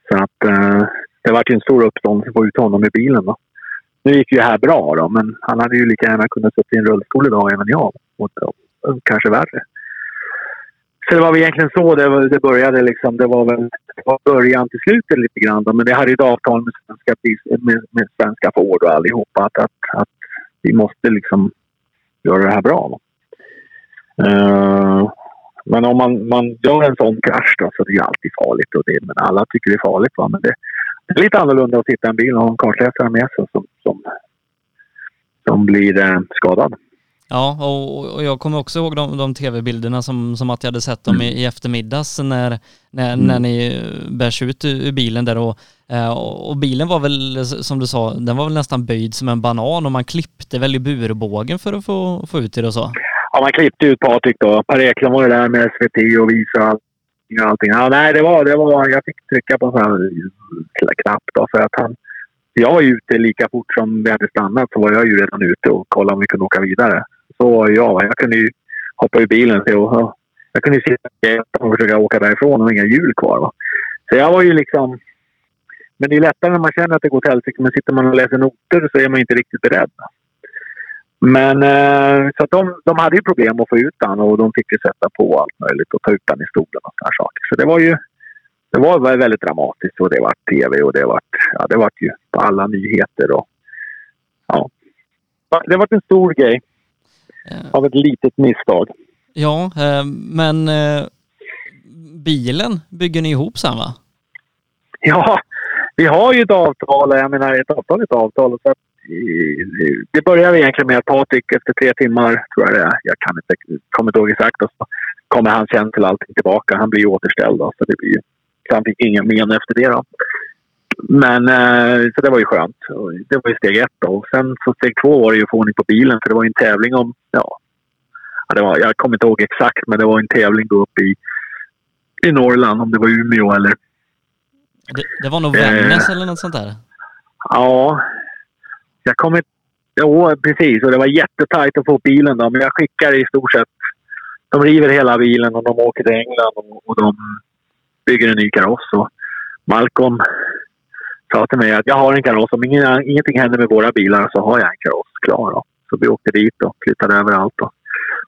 Så att eh, det var ju en stor uppståndelse att få ut honom i bilen. Då. Nu gick ju det här bra då, men han hade ju lika gärna kunnat sätta i en rullstol idag, även jag. Och, och, kanske värre. Så det var väl egentligen så det, det började. Liksom. Det var väl det var början till slutet lite grann. Då. Men det hade ett avtal med svenska, med, med svenska Ford och allihopa. Att, att, att vi måste liksom göra det här bra. Då. Uh, men om man, man gör en sån krasch då, så det är alltid farligt. Och det, men alla tycker det är farligt. Va? Men det, det är lite annorlunda att sitta i en bil och ha en kartläsare med sig som, som, som blir eh, skadad. Ja, och, och, jag kommer också ihåg de, de tv-bilderna som, som att jag hade sett dem mm. i, i eftermiddags när, när, mm. när ni bärs ut ur bilen där och, eh, och, och bilen var väl, som du sa, den var väl nästan böjd som en banan och man klippte väl i burbågen för att få, få ut det och så? Ja, man klippte ut Patrik då. Per Eklund var ju där med SVT och visade allting. allting. Ja, nej, det var, det var... Jag fick trycka på en sån här knapp då för att han... Jag var ju ute lika fort som vi hade stannat så var jag ju redan ute och kollade om vi kunde åka vidare. Så var jag. Jag kunde ju hoppa ur bilen och jag kunde ju sitta och försöka åka därifrån och inga hjul kvar. Va? Så jag var ju liksom... Men det är lättare när man känner att det går åt helsike. Men sitter man och läser noter så är man inte riktigt beredd. Men eh, så de, de hade ju problem att få ut den och de fick ju sätta på allt möjligt och ta ut den i stolen och sådana saker. Så det var ju det var väldigt dramatiskt och det var tv och det var, ja, det var ju på alla nyheter och ja. Det var en stor grej av ett litet misstag. Ja, eh, men eh, bilen bygger ni ihop sen va? Ja, vi har ju ett avtal. Jag menar ett avtal är ett avtal. Så det började egentligen med att Patrik efter tre timmar, tror jag det är, jag kan inte, kommer inte ihåg exakt, och så kommer han sen till allting tillbaka. Han blir återställd då, så det blir så han fick ingen men efter det då. Men eh, så det var ju skönt. Det var ju steg ett då. Och sen så steg två var det ju att få ordning på bilen för det var ju en tävling om, ja, ja det var, jag kommer inte ihåg exakt men det var en tävling då uppe i, i Norrland, om det var Umeå eller... Det, det var nog Vännäs eh, eller något sånt där? Ja, jag kommer Jo, precis. Och det var jättetajt att få bilen då. Men jag skickar i stort sett... De river hela bilen och de åker till England och, och de bygger en ny kaross. Och Malcolm sa till mig att jag har en kaross. Om ingen, ingenting händer med våra bilar så har jag en kaross klar. Då. Så vi åkte dit och flyttade över allt. Och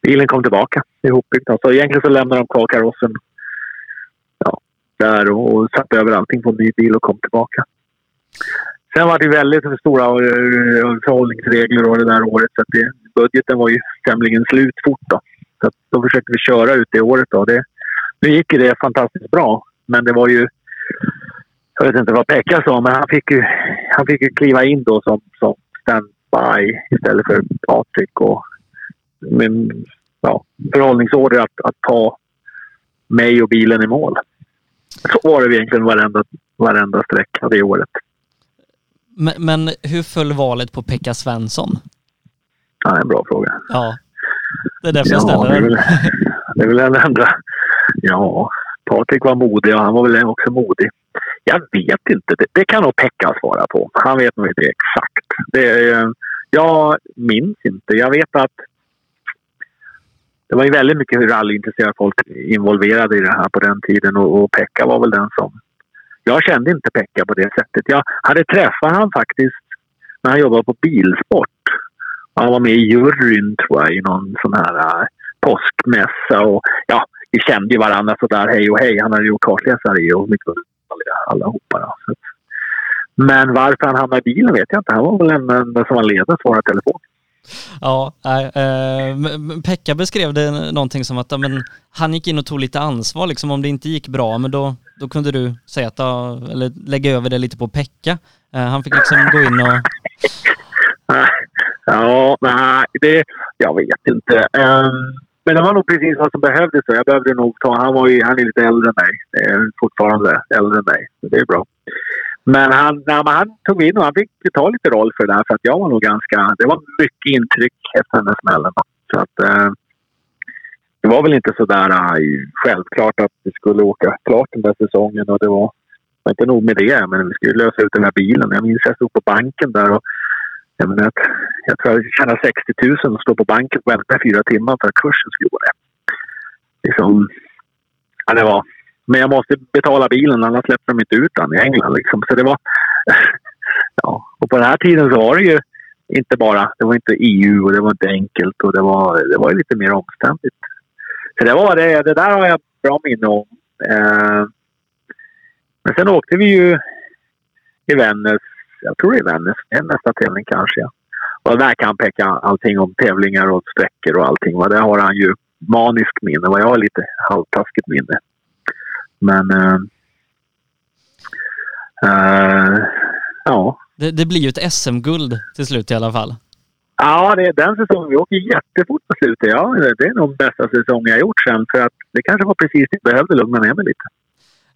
bilen kom tillbaka ihopbyggd. Så egentligen så lämnade de kvar karossen ja, där och, och satte över allting på en ny bil och kom tillbaka. Sen var det väldigt stora eh, förhållningsregler och det där året. Så det, budgeten var ju tämligen slut fort. Då, så då försökte vi köra ut det året. Då. Det, nu gick det fantastiskt bra, men det var ju... Jag vet inte vad Pekka sa, men han fick ju, han fick ju kliva in då som, som standby istället för Patrik. Och, med ja, förhållningsorder att, att ta mig och bilen i mål. Så var det egentligen varenda, varenda sträcka det året. Men, men hur föll valet på Pekka Svensson? Ja, en bra fråga. Ja, det är därför jag ställer den. Det är väl en enda... Ja, Patrik var modig och han var väl också modig. Jag vet inte. Det, det kan nog Pekka svara på. Han vet nog inte exakt. Det, jag minns inte. Jag vet att det var ju väldigt mycket rallyintresserade folk involverade i det här på den tiden och, och Pekka var väl den som jag kände inte Pekka på det sättet. Jag hade träffat han faktiskt när han jobbade på Bilsport. Han var med i juryn tror jag i någon sån här uh, påskmässa. Och, ja, vi kände ju varandra sådär hej och hej. Han hade gjort kartläsare i och mycket allihopa. Då. Men varför han hamnade i bilen vet jag inte. Han var väl en, en som var ledare och svarade telefon. Ja, äh, Pekka beskrev det någonting som att men, han gick in och tog lite ansvar liksom om det inte gick bra men då, då kunde du säga att, eller lägga över det lite på Pekka. Eh, han fick liksom gå in och... Ja, nej, det... Jag vet inte. Um, men det var nog precis vad som behövdes. Jag behövde nog ta... Han, var ju, han är lite äldre än mig. Fortfarande äldre än mig. Det är bra. Men han, nej, men han tog in och han fick ta lite roll för det där. För att jag var nog ganska... Det var mycket intryck efter den där smällen. Så att... eh, det var väl inte sådär eh, självklart att vi skulle åka klart den där säsongen. Och det var, var inte nog med det, men vi skulle lösa ut den här bilen. Jag minns att jag stod på banken där och jag, menar, jag tror jag tjänade 60 000 och stod på banken och väntade fyra timmar för att kursen skulle gå ner. Liksom, ja, det var, men jag måste betala bilen, annars släpper de inte ut den i England. Liksom. Så det var, ja. Och på den här tiden så var det ju inte bara, det var inte EU och det var inte enkelt och det var, det var lite mer omständigt. Så det var det, det där har jag bra minne om. Eh, men sen åkte vi ju i Vännäs jag tror det är Vännäs, nästa tävling kanske. Ja. Och där kan han peka allting om tävlingar och sträckor och allting. Va? Där har han ju maniskt minne, vad jag har lite halvtaskigt minne. Men... Uh, uh, ja. Det, det, blir ju ett SM-guld till slut i alla fall. Ja, det är den säsongen. Vi åker jättefort på slutet. Ja, det är nog bästa säsongen jag gjort sen. För att det kanske var precis det jag behövde lugna ner mig lite.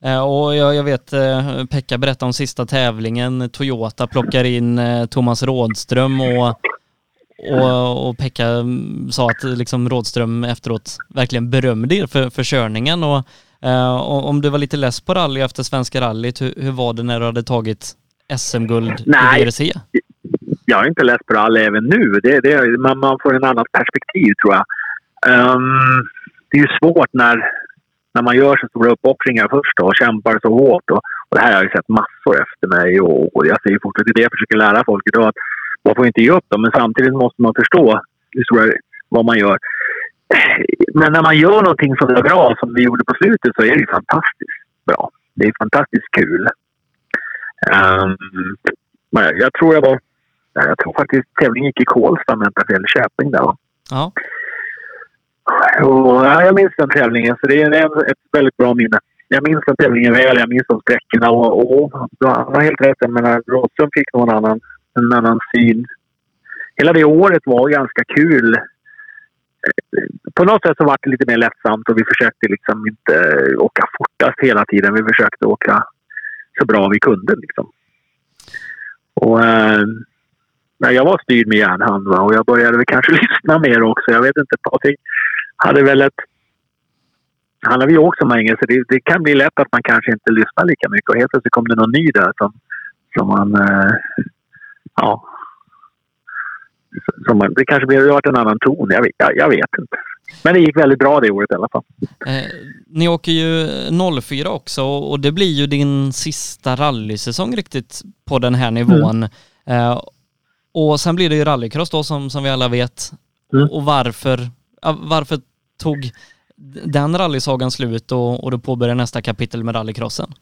Eh, och jag, jag vet, eh, Pekka berättade om sista tävlingen. Toyota plockar in eh, Thomas Rådström och, och, och Pekka mm, sa att liksom Rådström efteråt verkligen berömde er för, för körningen. Och, och om du var lite less på rally efter Svenska rallyt, hur, hur var det när du hade tagit SM-guld i VRC? Jag är inte less på rally även nu. Det, det, man, man får en annat perspektiv tror jag. Um, det är ju svårt när när man gör så stora uppoffringar först och kämpar så hårt. Och, och det här har jag ju sett massor efter mig och, och jag säger fortfarande det jag försöker lära folk idag. Att man får inte ge upp dem, men samtidigt måste man förstå hur stora, vad man gör. Men när man gör någonting så bra som vi gjorde på slutet så är det fantastiskt bra. Det är fantastiskt kul. Um, jag tror jag var... Jag tror faktiskt tävlingen gick i Kolsta, jag inte fel, Köping där. Ja. Och, ja, jag minns den tävlingen, så det är ett väldigt bra minne. Jag minns den tävlingen väl, jag minns de sträckorna och, och, och han har helt rätt. Jag menar, Rådström fick någon annan, en annan syn. Hela det året var ganska kul. Eh, på något sätt så var det lite mer lättsamt och vi försökte liksom inte eh, åka fortast hela tiden. Vi försökte åka så bra vi kunde liksom. Och, eh, jag var styrd med järnhand va? och jag började väl kanske lyssna mer också. Jag vet inte, Patrik hade väl ett... Han har ju åkt så länge så det, det, kan bli lätt att man kanske inte lyssnar lika mycket och helt plötsligt kom det någon ny där som, som man... Eh, ja. Som det kanske blir varit en annan ton. Jag, jag, jag, vet inte. Men det gick väldigt bra det året i alla fall. Eh, ni åker ju 04 också och det blir ju din sista rallysäsong riktigt på den här nivån. Mm. Eh, och sen blir det ju rallycross då som, som vi alla vet. Mm. Och varför, varför tog den rallysagan slut och, och du påbörjade nästa kapitel med rallycrossen?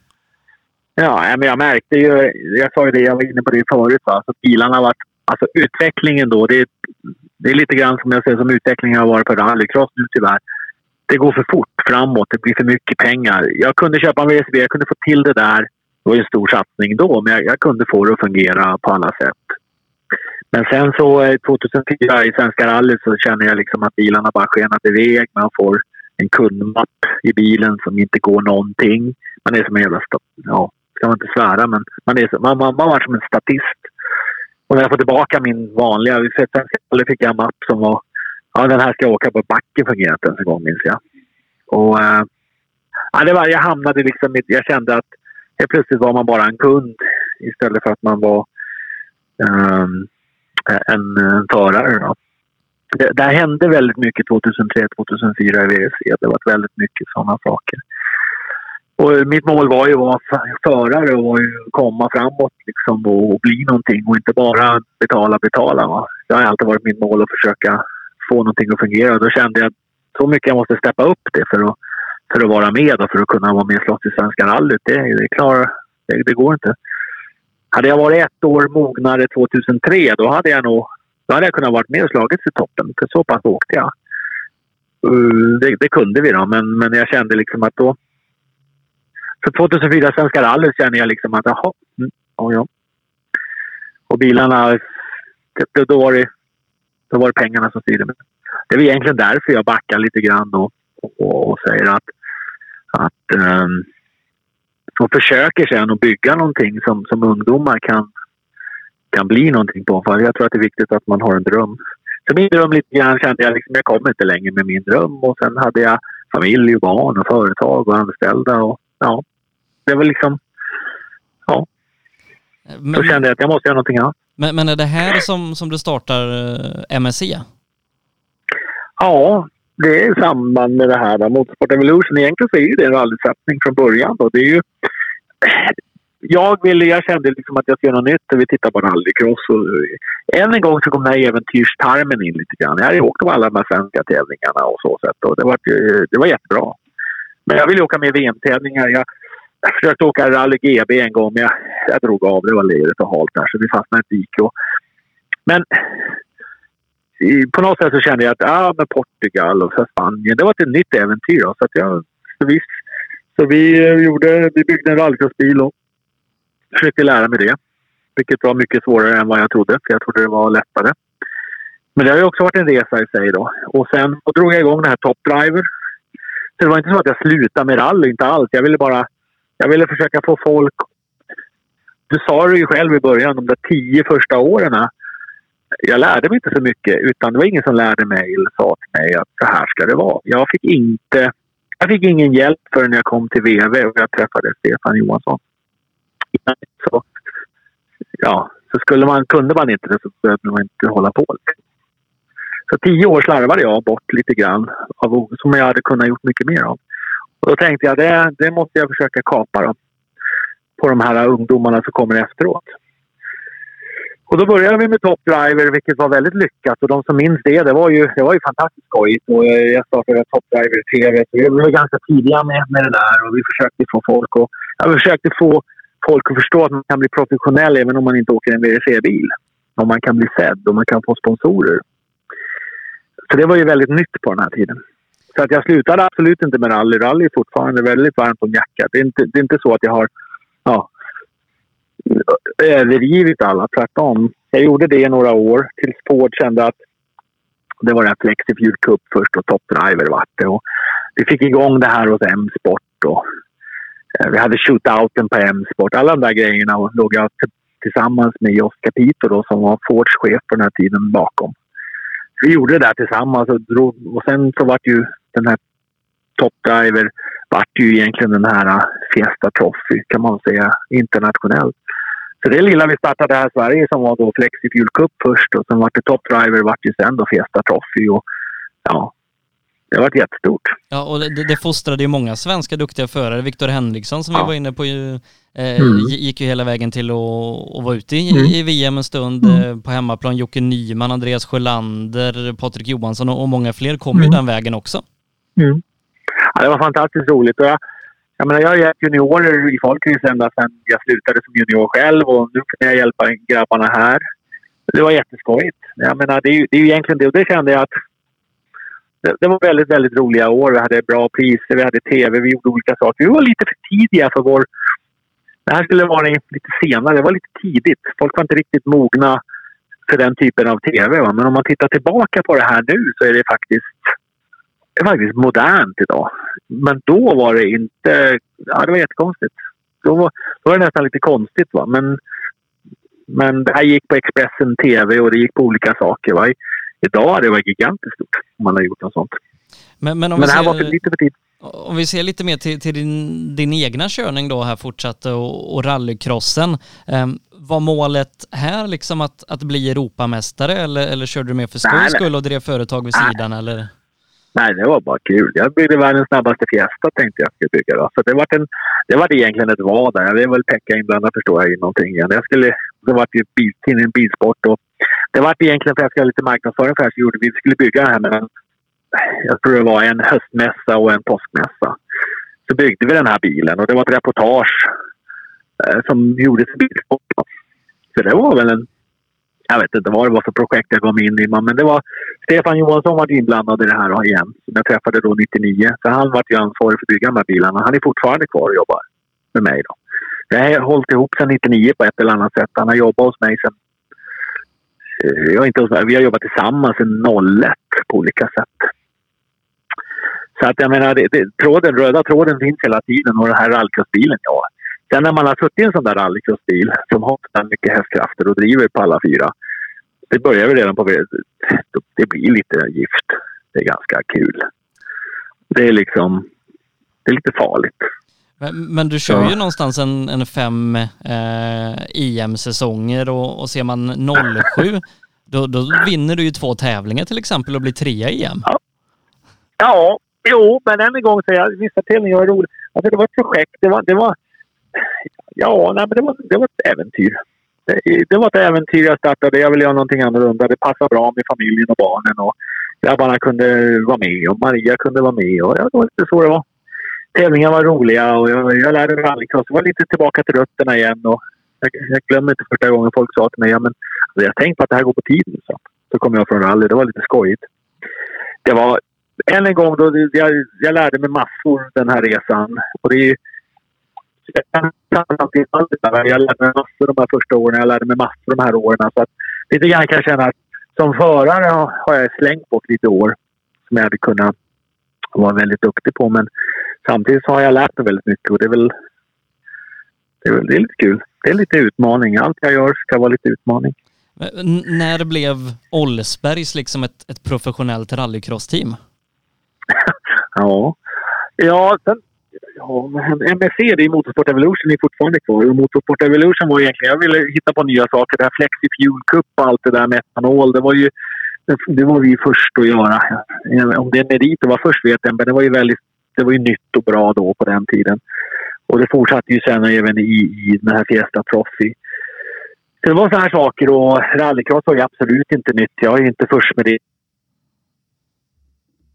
Ja, men jag märkte ju, jag sa ju det, jag var inne på det förut, va? Så bilarna varit, alltså utvecklingen då, det är, det är lite grann som jag ser som utvecklingen har varit på rallycross nu tyvärr. Det går för fort framåt, det blir för mycket pengar. Jag kunde köpa en VSB, jag kunde få till det där. Det var ju en stor satsning då, men jag, jag kunde få det att fungera på alla sätt. Men sen så eh, 2004 i Svenska rallyt så känner jag liksom att bilarna bara skenat iväg. Man får en kundmapp i bilen som inte går någonting. Man är som en jävla... Ja, ska man inte svära, men man, är man, man, man var som en statist. Och när jag får tillbaka min vanliga... sen fick jag en mapp som var... Ja, den här ska jag åka på backen fungerar inte ens en gång, minns jag. Och... Eh, ja, det var, jag hamnade liksom... Jag kände att helt plötsligt var man bara en kund istället för att man var... Um, en, en förare. Då. Det, det hände väldigt mycket 2003-2004 i WRC. Det var väldigt mycket sådana saker. Och mitt mål var ju att vara förare och komma framåt liksom och, bli någonting och inte bara betala, betala. Va? Det har alltid varit mitt mål att försöka få någonting att fungera. Då kände jag att så mycket jag måste steppa upp det för att, för att vara med och för att kunna vara med och slåss i Svenska rallyt. Det, det, är det, det går inte. Hade jag varit ett år mognare 2003 då hade jag nog då hade jag kunnat vara med och slagits i toppen. För så pass åkte jag. Mm, det, det, kunde vi då, men, men jag kände liksom att då, så 2004 Svenska rallyt känner jag liksom att jaha, mm, ja, ja. Och bilarna, det, då, var det, då var det pengarna som styrde mig. Det är egentligen därför jag backar lite grann och, och, och säger att, att um, och försöker sen att bygga någonting som, som ungdomar kan, kan bli någonting på. För jag tror att det är viktigt att man har en dröm. Så min dröm lite grann kände jag liksom, jag kom inte längre med min dröm. Och sen hade jag familj och barn och företag och anställda. Och, ja, det var liksom... Ja. Men, Då kände jag att jag måste göra någonting annat. Men, men är det här som, som du startar eh, MSC? Ja, det är i samband med det här. Motorsport Evolution, egentligen så är ju det en rallysatsning från början. Då. Det är ju, jag, ville, jag kände liksom att jag skulle göra något nytt och vi tittade på rallycross. Och, än en gång så kom den här äventyrstarmen in lite grann. Jag hade åkt på alla de här svenska tävlingarna och så sätt och det var, det var jättebra. Men jag ville åka med VM-tävlingar. Jag, jag försökte åka rally GB en gång men jag, jag drog av. Det var lerigt och halt där så vi fastnade i ett dike. Men på något sätt så kände jag att ah, med Portugal och Spanien, det var ett nytt äventyr. Då, så, att jag, så, vi, så vi, eh, gjorde, vi byggde en rallycrossbil och försökte lära mig det. Vilket var mycket svårare än vad jag trodde, för jag trodde det var lättare. Men det har ju också varit en resa i sig då. Och sen och drog jag igång den här Top Driver. Så det var inte så att jag slutade med rally, inte alls. Jag ville bara jag ville försöka få folk... Du sa det ju själv i början, de där tio första åren jag lärde mig inte så mycket utan det var ingen som lärde mig eller sa till mig att så här ska det vara. Jag fick inte... Jag fick ingen hjälp förrän jag kom till VV och jag träffade Stefan Johansson. Så, ja, så skulle man, kunde man inte det så behövde man inte hålla på. Så tio år slarvade jag bort lite grann av, som jag hade kunnat gjort mycket mer av. Och då tänkte jag det, det måste jag försöka kapa då, på de här ungdomarna som kommer efteråt. Och då började vi med Top Driver, vilket var väldigt lyckat. Och de som minns det, det var ju, det var ju fantastiskt skojigt. Och eh, jag startade Top Driver TV. Så vi var ganska tidiga med, med det där och vi försökte få folk och, ja, försökte få folk att förstå att man kan bli professionell även om man inte åker en WRC-bil. Och man kan bli sedd och man kan få sponsorer. Så det var ju väldigt nytt på den här tiden. Så att jag slutade absolut inte med rally. Rally är fortfarande väldigt varmt om hjärtat. Det är inte, det är inte så att jag har ja, övergivit alla. Tvärtom. Jag gjorde det i några år tills Ford kände att det var rätt Flexifuel Cup först och Top Driver vart det. Och vi fick igång det här hos M-sport och eh, vi hade shootouten på M-sport. Alla de där grejerna låg jag tillsammans med Jos Capito då, som var Fords chef på den här tiden bakom. Vi gjorde det där tillsammans och, drog, och sen så vart ju den här Top Driver vart ju egentligen den här Fiesta Trophy kan man säga internationellt. Så det lilla vi startade här i Sverige som var då Flexifuel Cup först och sen vart det Top Driver vart ju sen då Fiesta Trophy och ja, det har varit jättestort. Ja, och det, det fostrade ju många svenska duktiga förare. Viktor Henriksson som ja. vi var inne på ju, eh, mm. gick ju hela vägen till att vara ute i, mm. i, VM en stund mm. eh, på hemmaplan. Jocke Nyman, Andreas Sjölander, Patrik Johansson och, och många fler kom ju mm. den vägen också. Mm. Ja, det var fantastiskt roligt. Och jag, jag, menar, jag har hjälpt juniorer i Folkris ända sedan jag slutade som junior själv och nu kan jag hjälpa grabbarna här. Det var jätteskojigt. Jag menar, det, är ju, det är ju egentligen det och det kände jag att det, det, var väldigt, väldigt roliga år. Vi hade bra priser, vi hade tv, vi gjorde olika saker. Vi var lite för tidiga för vår... Det här skulle vara lite senare. Det var lite tidigt. Folk var inte riktigt mogna för den typen av tv. Va? Men om man tittar tillbaka på det här nu så är det faktiskt faktiskt modernt idag. Men då var det inte... Ja, det var jättekonstigt. Då var, då var det nästan lite konstigt. Va? Men, men det här gick på Expressen TV och det gick på olika saker. Va? Idag hade det varit gigantiskt stort om man hade gjort något sånt. Men, men, om men det här ser, var för lite för tidigt. Om vi ser lite mer till, till din, din egna körning då här fortsatte och, och rallycrossen. Eh, var målet här liksom att, att bli Europamästare eller, eller körde du mer för skojs skull och drev företag vid sidan eller? Nej, det var bara kul. Jag byggde världens snabbaste Fiesta tänkte jag skulle bygga. Då. Så det var, en, det var egentligen ett vad där. Jag vill väl täcka inblandat förstår jag i någonting igen. Jag skulle, det var ju bil, bilsport och det var egentligen för att jag skulle ha lite marknadsföring för det här så gjorde vi, vi skulle bygga det här med en, jag tror det var en höstmässa och en påskmässa. Så byggde vi den här bilen och det var ett reportage eh, som gjordes i bilsport. Så det var väl en jag vet inte vad det var för projekt jag kom in i. Men det var Stefan Johansson var inblandad i det här igen. Som jag träffade då 99. Så han var ju ansvarig för att bygga de här bilarna. Han är fortfarande kvar och jobbar. med mig. Då. Jag har hållit ihop sedan 99 på ett eller annat sätt. Han har jobbat hos mig sedan... Eh, jag inte hos mig. Vi har jobbat tillsammans sedan 01 på olika sätt. Så att jag menar, det, det, tråden, röda tråden finns hela tiden och den här rallycrossbilen, ja. Sen när man har suttit i en sån där rallycrossbil som har så mycket hästkrafter och driver på alla fyra. Det börjar väl redan på... Det blir lite gift. Det är ganska kul. Det är liksom... Det är lite farligt. Men, men du kör Ja. ju någonstans en, en fem eh, EM-säsonger och, och ser man 07 då, då vinner du ju två tävlingar till exempel och blir trea i EM. Ja, jo, men än en gång säger jag vissa tävlingar var roliga. Alltså det var ett projekt. Det var... Det var ja, nej, men det var, det var ett äventyr. Det, det var ett äventyr jag startade. Jag ville göra någonting annorlunda. Det passade bra med familjen och barnen. Och grabbarna kunde vara med och Maria kunde vara med. Och ja, det var lite så det var. Tävlingarna var roliga och jag, jag lärde mig rallycross. Det var lite tillbaka till rötterna igen. Och jag, jag glömmer inte första gången folk sa till mig ja, men, alltså, jag tänkte på att det här går på tiden. Så, så kom jag från rally. Det var lite skojigt. Det var än en gång, då, jag, jag lärde mig massor den här resan. Och det är jag kan lärde mig massor de här första åren. Jag lärde mig massor de här åren. Så att, lite grann kan jag känna att som förare har, jag slängt bort lite år som jag hade kunnat vara väldigt duktig på. Men samtidigt har jag lärt mig väldigt mycket och det är väl det är, väl, det är lite kul. Det är lite utmaning. Allt jag gör ska vara lite utmaning. N- när blev Olsbergs liksom ett, ett professionellt rallycross-team? Ja. Ja, sen... Ja, men MSC, det är Motorsport Evolution, är fortfarande kvar. Och Motorsport Evolution var egentligen... Jag ville hitta på nya saker. Det här Flexi Fuel Cup och allt det där med etanol. Det var ju... Det var vi först att göra. Om det är merit att vara först vet jag men det var ju väldigt... Det var ju nytt och bra då på den tiden. Och det fortsatte ju sen även i, i den här Fiesta Trophy. Så det var så här saker och rallycross var ju absolut inte nytt. Jag är ju inte först med det.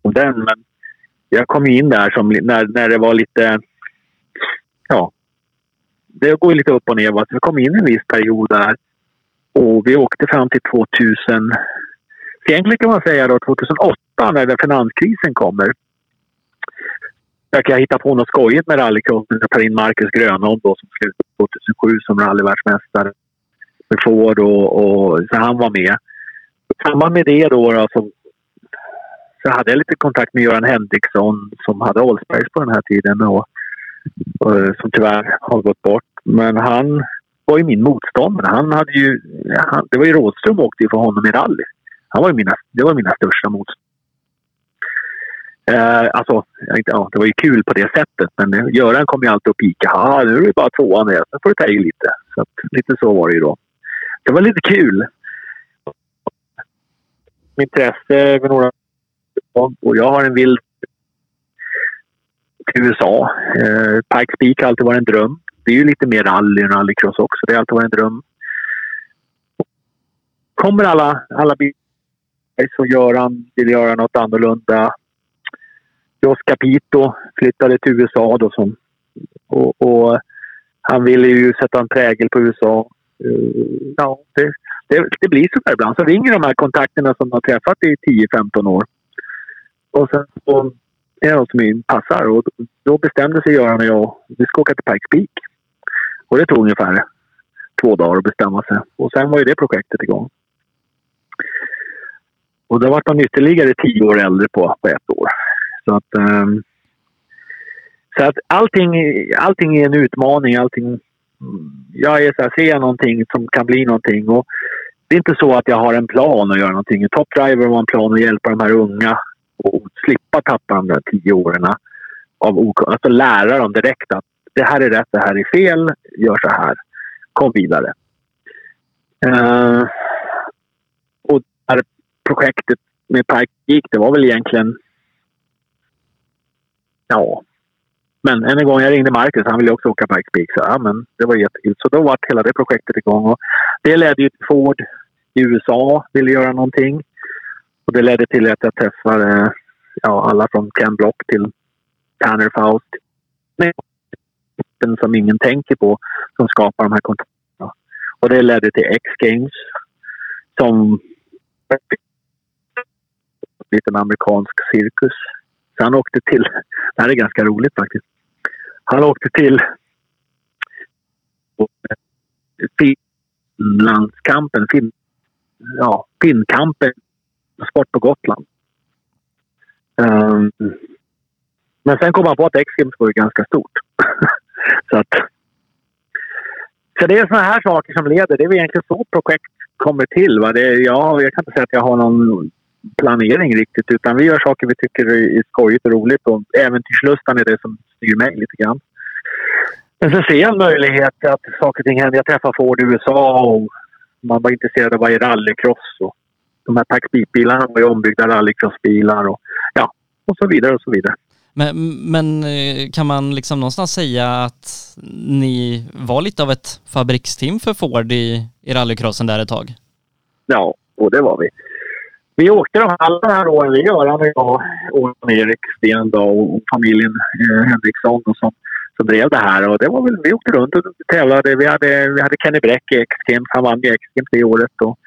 Den, men jag kom in där som, när, när det var lite... Ja. Det går ju lite upp och ner. va. Vi kom in en viss period där. Och vi åkte fram till 2000... Egentligen kan man säga då 2008 när den finanskrisen kommer. Där kan jag hitta på något skojigt med rallycrossen. Jag tar in Marcus Grönholm då som slutade 2007 som rallyvärldsmästare. Med Ford och, och så han var med. I samband med det då, då så så hade jag lite kontakt med Göran Henriksson som hade Oldsbergs på den här tiden och, och eh, som tyvärr har gått bort. Men han var ju min motståndare. Han hade ju, han, det var ju Rådström åkte ju för honom i rally. Han var ju mina, det var mina största motståndare. Eh, alltså, ja, det var ju kul på det sättet men Göran kom ju alltid och pika. Ja, nu är det bara tvåan det. Nu får du ta i lite. Så att, lite så var det ju då. Det var lite kul. Intresse med några och jag har en vild till USA. Eh, Pikes Peak har alltid varit en dröm. Det är ju lite mer rally än rallycross också. Det har alltid varit en dröm. Kommer alla, alla bilar så Göran vill göra något annorlunda. Jos Capito flyttade till USA då som, och, och han ville ju sätta en prägel på USA. Uh, ja, det, det, det blir så där ibland. Så ringer de här kontakterna som har träffat i 10-15 år. Och sen så är det något som passar. Och då bestämde sig Göran och jag vi ska åka till Pikes Peak. Och det tog ungefär två dagar att bestämma sig. Och sen var ju det projektet igång. Och då vart man ytterligare tio år äldre på, på ett år. Så att, ehm, så att allting, allting är en utmaning. Allting, jag är så här, ser jag någonting som kan bli någonting. Och det är inte så att jag har en plan att göra någonting. Top Driver var en plan att hjälpa de här unga och slippa tappa de där tio åren. Av, ok- alltså lära dem direkt att det här är rätt, det här är fel, gör så här. Kom vidare. Uh, och det här projektet med Pike gick, det var väl egentligen... Ja. Men än en gång, jag ringde Marcus. Han ville också åka Pike Peak. Så, ja, men det var jättekul. Så då var hela det projektet igång. Och det ledde ju till Ford i USA ville göra någonting. Och det ledde till att jag träffade ja, alla från Ken Block till Tanner Faust. Men som ingen tänker på som skapar de här kontakterna. Och det ledde till X-Games som liten amerikansk cirkus. Så han åkte till, det här är ganska roligt faktiskt. Han åkte till Finlandskampen, fin, ja, Finnkampen, sport på Gotland. Um, men sen kom man på att X-Games var ju ganska stort. så att, så det är såna här saker som leder. Det är egentligen så projekt kommer till. Va? Det, ja, jag kan inte säga att jag har någon planering riktigt utan vi gör saker vi tycker är skojigt och roligt och äventyrslustan är det som styr mig lite grann. Men sen ser jag en möjlighet att saker och ting händer. Jag träffar Ford i USA och man var intresserad av att vara i rallycross. Och de här Pack-bilarna var ju ombyggda rallycrossbilar och ja, och så vidare och så vidare. Men, men eh, kan man liksom någonstans säga att ni var lite av ett fabriksteam för Ford i, i rallycrossen där ett tag? Ja, och det var vi. Vi åkte de alla de här åren, vi, Göran och jag och Erik Sten och familjen eh, Henriksson och som, som drev det här. Och det var väl, vi åkte runt och tävlade. Vi hade, vi hade Kenny Bräck i X-Games, han vann ju X-Games det året. Och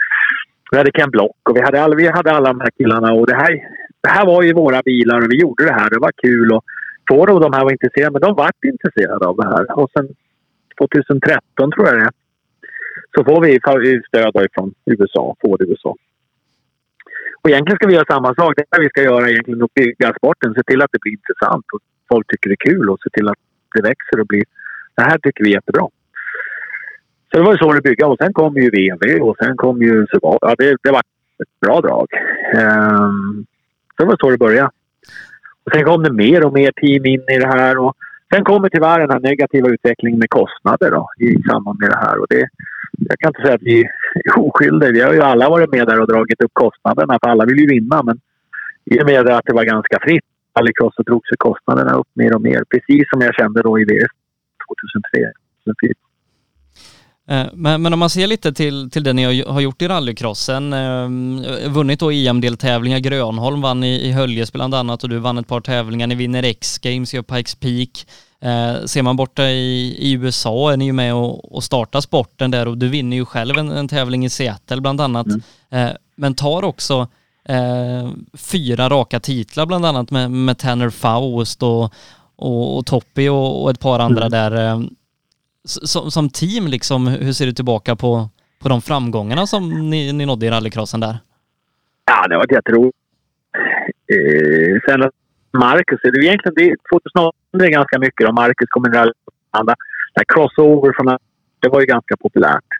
vi hade Ken Block och vi hade, alla, vi hade alla de här killarna. Och det här, det här var ju våra bilar och vi gjorde det här. Det var kul. Och två av de här var intresserade, men de var intresserade av det här. Och sen 2013 tror jag det är, så får vi stöd från USA, Ford USA. Och egentligen ska vi göra samma sak. Det vi ska göra egentligen att bygga sporten. Se till att det blir intressant och folk tycker det är kul och se till att det växer och blir... Det här tycker vi är jättebra. Så det var ju så det byggde. Och sen kom ju VV och sen kom ju Subaru. Ja, det, det var ett bra drag. Um, så det var så det började. Och sen kom det mer och mer team in i det här. Och sen kommer tyvärr den här negativa utvecklingen med kostnader då, i samband med det här. Och det, jag kan inte säga att vi är oskyldiga. Vi har ju alla varit med där och dragit upp kostnaderna för alla vill ju vinna. Men i och med att det var ganska fritt rallycross så drog sig kostnaderna upp mer och mer. Precis som jag kände då i VS 2003. 2004. Men, men om man ser lite till, till det ni har gjort i rallycrossen, eh, vunnit då EM-deltävlingar, Grönholm vann i, i Höljes bland annat och du vann ett par tävlingar, ni vinner X-Games, gör Pikes Peak. Eh, ser man borta i, i USA är ni ju med och, och startar sporten där och du vinner ju själv en, en tävling i Seattle bland annat. Mm. Eh, men tar också eh, fyra raka titlar bland annat med, med Tanner Faust och, och, och Toppy och, och, ett par andra mm. där. Som, som team liksom, hur ser du tillbaka på, på de framgångarna som ni, ni nådde i rallycrossen där? Ja, det har varit jätteroligt. Eh, sen Marcus, det är egentligen det, 2008 är ganska mycket då. Marcus kommer in där crossover från det var ju ganska populärt.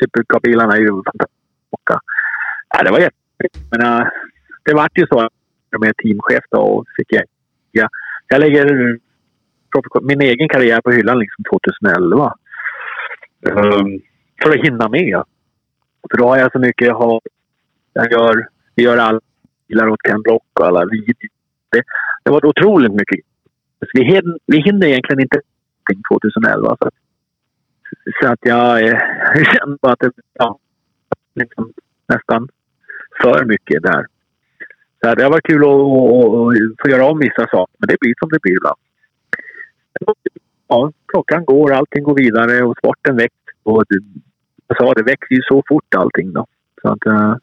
Supercar-bilarna är ju fantastiska. Ja, det var jätteroligt. Men uh, det vart ju så att jag teamchef då och fick jag, ja, jag lägger min egen karriär på hyllan liksom 2011. Um, ehm, för att hinna med. För då har jag så mycket jag har. Jag gör, Jag gör alla bilar åt Ken Block och alla videor det, det var otroligt mycket. Vi hinner, vi hinner egentligen inte 2011. Så, så att jag, eh, jag kände bara att det ja, liksom nästan för mycket där. Så det har varit kul att, att, att få göra om vissa saker, men det blir som det blir ibland. Ja, klockan går, allting går vidare och sporten växer. Och det, jag sa, det växer ju så fort allting då. Så, att, uh,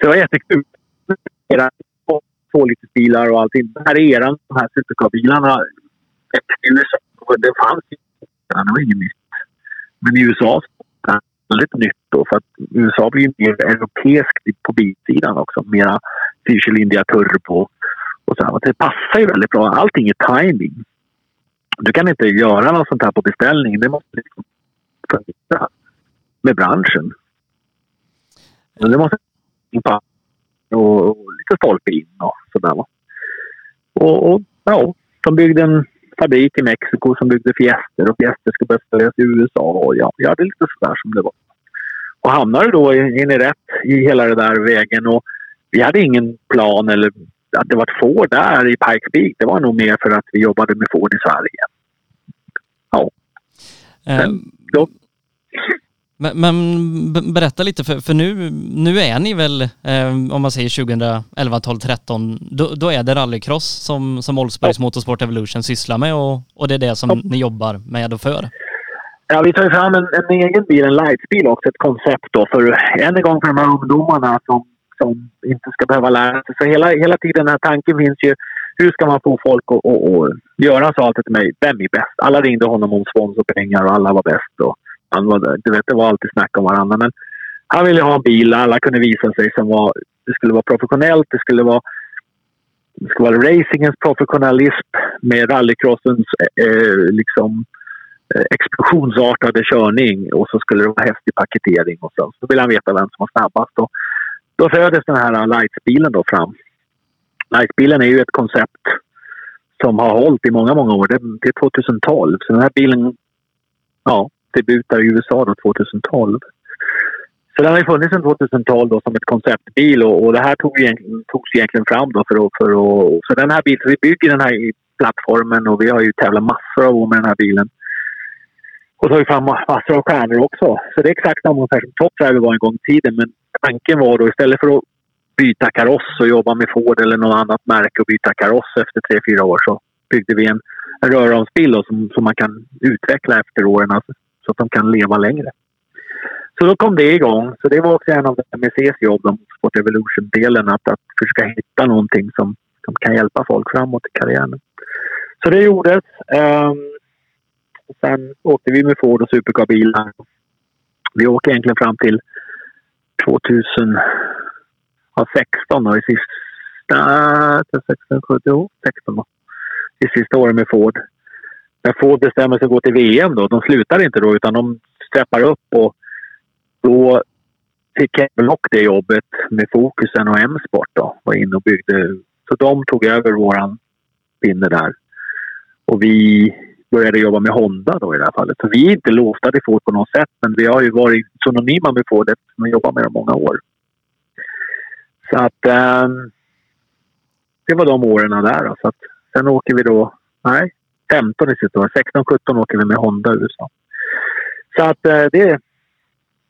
så det var jättekul tvålitersbilar och allting. Den här eran, de här supercar-bilarna, det fanns ju det var inget nytt. Men i USA är det väldigt nytt då för att USA blir mer europeiskt på bilsidan också. Mera fyrcylindriga turbo och så. Det passar ju väldigt bra. Allting är timing. Du kan inte göra något sånt här på beställning. Det måste liksom fungera med branschen. Det måste och, och lite stolpe in och sådär. Och, och ja, de byggde en fabrik i Mexiko som byggde Fiester och Fiester ska börja säljas i USA. Och ja, ja, det är lite sådär som det var. Och hamnade då in i rätt i hela den där vägen och vi hade ingen plan eller att det var Ford där i Pikes Peak. Det var nog mer för att vi jobbade med Ford i Sverige. Ja. Um, då, men, men, berätta lite, för, för nu, nu är ni väl, eh, om man säger 2011, 12, 13, då, då är det rallycross som, som Oldsbergs ja. Motorsport Evolution sysslar med och, och det är det som ja. ni jobbar med och för? Ja, vi tar fram en, en egen bil, en lightbil också, ett koncept då för en gång för de här ungdomarna som, som inte ska behöva lära sig. Så hela, hela tiden den här tanken finns ju hur ska man få folk att... Och, och, göra sa alltid till mig, vem är bäst? Alla ringde honom om sponsorpengar och alla var bäst. Och han var, du vet, det var alltid snack om varandra. Men han ville ha en bil alla kunde visa sig som var... Det skulle vara professionellt, det skulle vara... Det skulle vara racingens professionalism med rallycrossens eh, eh, liksom, eh, explosionsartade körning och så skulle det vara häftig paketering och så. Så vill han veta vem som var snabbast. Och då föddes den här Lightbilen då fram. Lightbilen är ju ett koncept som har hållit i många, många år. Det, det är 2012. Så den här bilen ja, debutar i USA då 2012. Så den har ju funnits sedan 2012 då som ett konceptbil och, och det här tog egentligen, togs egentligen fram då för att... För att så den här bilen, vi bygger den här plattformen och vi har ju tävlat massor av år med den här bilen. Och tagit fram massor av stjärnor också. Så det är exakt samma ungefär som Top Driver var en gång i tiden. Men tanken var då istället för att byta kaross och jobba med Ford eller något annat märke och byta kaross efter tre fyra år så byggde vi en, en röromsbil som, som man kan utveckla efter åren alltså, så att de kan leva längre. Så då kom det igång. Så det var också en av MSCs jobb, Sport Evolution-delen, att, att försöka hitta någonting som, som kan hjälpa folk framåt i karriären. Så det gjordes. Um, sen åkte vi med Ford och supercar-bilar. Vi åker egentligen fram till 2016 då, i sista... 16, 17, 16 då. I sista året med Ford. När Ford bestämmer sig att gå till VM då, de slutar inte då utan de steppar upp och då fick Block det jobbet med Fokusen och M-sport då. Var inne och byggde. Så de tog över våran pinne där. Och vi började jobba med Honda då i det här fallet. Så vi är inte låsta till Ford på något sätt, men vi har ju varit synonyma med Ford eftersom vi jobbar med dem många år. Så att eh, det var de åren där. Då. Så att, sen åker vi då, nej, 15 i sitt år. 16-17 åker vi med Honda i USA. Så att eh, det,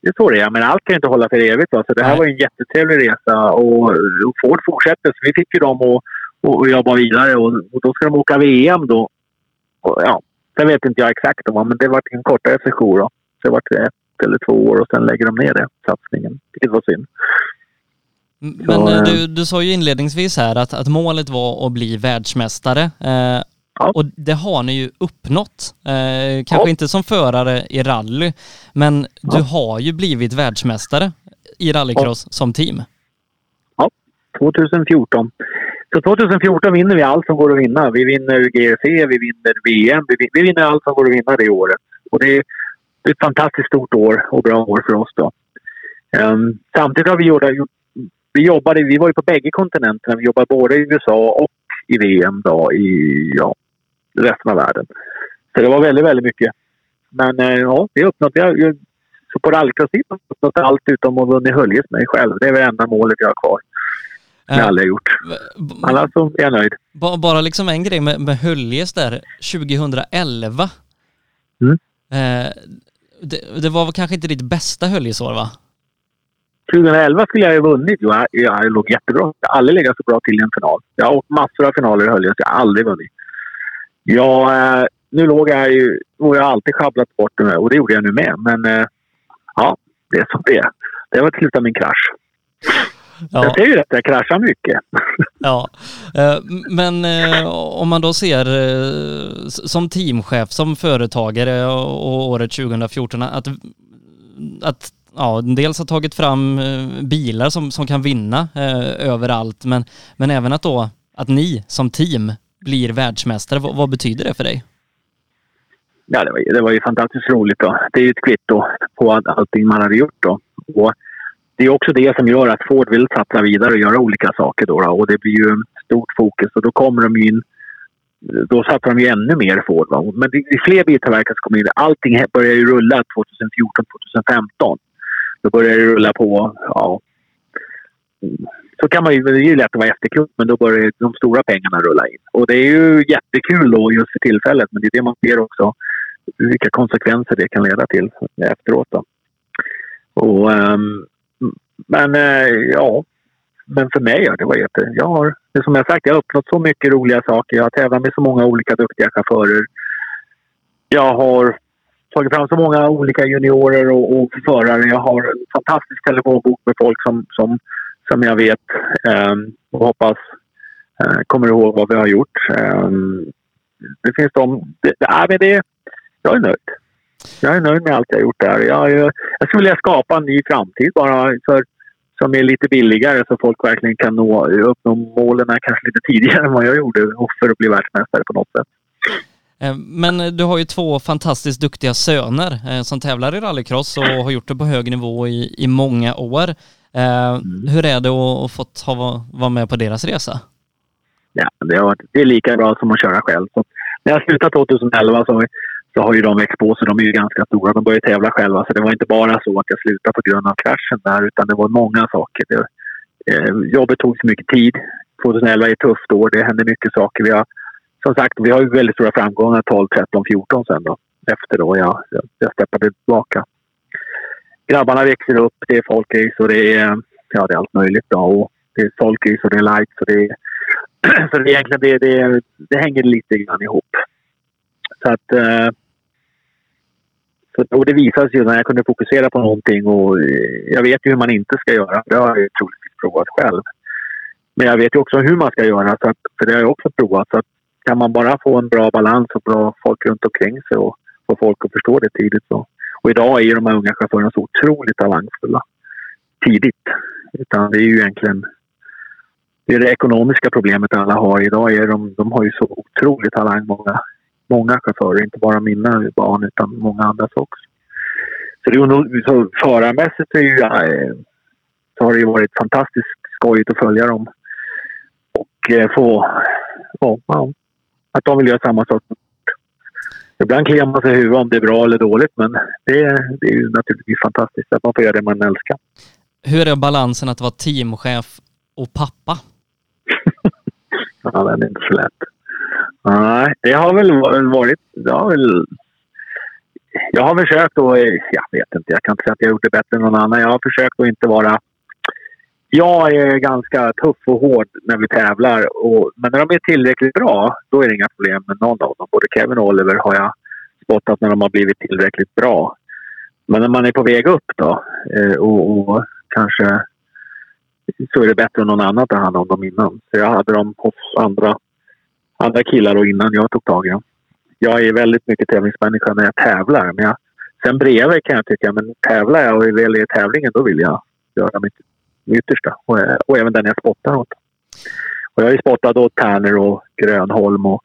det är så det är. Men allt kan inte hålla för evigt. Då. Så det här var en jättetrevlig resa och, och Ford fortsätter. Så vi fick ju dem att, att jobba vidare och, och, då ska de åka VM då. Och, ja, sen vet inte jag exakt vad, men det var en kortare session då. Det var ett eller två år och sen lägger de ner det, satsningen. Vilket var synd. Men så, eh, du, du sa ju inledningsvis här att, att målet var att bli världsmästare. Eh, Ja. Och det har ni ju uppnått. Eh, kanske ja. inte som förare i rally, men ja. du har ju blivit världsmästare i rallycross som team. Ja, 2014. Så 2014 vinner vi allt som går att vinna. Vi vinner GFC, vi vinner VM, vi, vi vinner allt som går att vinna det året. Och det är, det är ett fantastiskt stort år och bra år för oss då. Um, samtidigt har vi gjort, vi jobbade, vi var ju på bägge kontinenterna. Vi jobbade både i USA och i VM då i, ja, resten av världen. Så det var väldigt, väldigt mycket. Men eh, ja, vi har uppnått... Jag, så på rallycross har jag uppnått allt utom att vunnit Höljes mig själv. Det är det enda målet jag har kvar. Jag aldrig har gjort. Annars så är jag nöjd. Bara liksom en grej med, med Höljes där, 2011. Mm. Eh, det, det, var kanske inte ditt bästa Höljesår va? 2011 skulle jag ha vunnit. Jag, jag låg jättebra. Jag har aldrig legat så bra till i en final. Jag har åkt massor av finaler i Höljes. Jag har aldrig vunnit. Ja, eh, nu låg jag ju... Och jag har alltid sjabblat bort det och det gjorde jag nu med. Men eh, ja, det är som det är. Det var till slut min krasch. Ja. Jag ser ju att jag kraschar mycket. Ja, eh, men om man då ser som teamchef, som företagare och året 2014 att, att ja, dels har tagit fram bilar som, som kan vinna överallt men, men även att då att ni som team blir världsmästare. Vad, vad betyder det för dig? Ja, det var, det var ju fantastiskt roligt. Då. Det är ju ett kvitto på allting man hade gjort. Då. Och det är också det som gör att Ford vill satsa vidare och göra olika saker. Då, då. Och det blir ju stort fokus och då kommer de in då satsar de ju ännu mer Ford. Va? Men det är fler biltillverkare som kommer in. Allting börjar ju rulla 2014, 2015. Då börjar det rulla på ja, så kan man ju, det är ju lätt att vara efterklok, men då börjar de stora pengarna rulla in. Och det är ju jättekul då just för tillfället, men det är det man ser också. Vilka konsekvenser det kan leda till efteråt. Då. Och, um, men eh, ja, men för mig, ja, det var jätte... Jag har, som jag sagt, jag har uppnått så mycket roliga saker. Jag har tävlat med så många olika duktiga chaufförer. Jag har tagit fram så många olika juniorer och, och förare. Jag har en fantastisk telefonbok med folk som, som som jag vet um, och hoppas Eh, kommer ihåg vad vi har gjort. Eh, det finns de... Det, det, men det, jag är nöjd. Jag är nöjd med allt jag har gjort där. Jag, jag, jag skulle vilja skapa en ny framtid bara för, som är lite billigare så folk verkligen kan nå, uppnå målen kanske lite tidigare än vad jag gjorde för att bli världsmästare på något sätt. Eh, men du har ju två fantastiskt duktiga söner eh, som tävlar i rallycross och har gjort det på hög nivå i, i många år. Eh, mm. Hur är det att fått ha, vara med på deras resa? Ja, det, har, det är lika bra som att köra själv. Så när jag slutade 2011 så, så har ju de växt på sig. De är ju ganska stora. De började tävla själva. Så det var inte bara så att jag slutade på grund av kraschen där utan det var många saker. Det, eh, jobbet tog så mycket tid. 2011 är ett tufft år. Det hände mycket saker. Vi har som sagt, vi har ju väldigt stora framgångar 12, 13, 14 sen då. Efter då jag, jag steppade tillbaka. Grabbarna växer upp. Det är folkrace och det är, ja, det är allt möjligt. Då. Och det är folkrace och det är light. Så det, är, så det, egentligen, det, det, det hänger lite grann ihop. Så att... Eh, så, och det visade sig när jag kunde fokusera på någonting och eh, jag vet ju hur man inte ska göra. Det har jag troligtvis provat själv. Men jag vet ju också hur man ska göra, så att, för det har jag också provat. Så att kan man bara få en bra balans och bra folk runt omkring sig och få folk att förstå det tidigt så. Och idag är ju de här unga chaufförerna så otroligt talangfulla tidigt. Utan det är ju egentligen det, är det ekonomiska problemet alla har idag. Är de, de har ju så otroligt talang, många, många chaufförer. Inte bara mina barn utan många andras också. Så, det är nog, så förarmässigt är ju, eh, så har det ju varit fantastiskt skojigt att följa dem. Och eh, få ja, att de vill göra samma sak. Ibland kliar man sig i huvudet om det är bra eller dåligt men det, är, det är ju naturligtvis fantastiskt att man får göra det man älskar. Hur är balansen att vara teamchef och pappa? ja, den är inte så lätt. Nej, det har väl varit... Det har väl, jag har försökt att... Eh, jag vet inte, jag kan inte säga att jag har gjort det bättre än någon annan. Jag har försökt att inte vara jag är ganska tuff och hård när vi tävlar. Och, men när de är tillräckligt bra, då är det inga problem med någon av dem. Både Kevin och Oliver har jag spottat när de har blivit tillräckligt bra. Men när man är på väg upp då eh, och, och, kanske så är det bättre än någon annan att ta hand om dem innan. Så jag hade dem hos andra, andra killar och innan jag tog tag i dem. Jag är väldigt mycket tävlingsmänniska när jag tävlar. Men jag, sen bredvid kan jag tycka, men tävlar jag och är väl i tävlingen då vill jag göra mitt yttersta och, eh, och även den jag spottar åt. Och jag har ju spottat åt Tärner och Grönholm och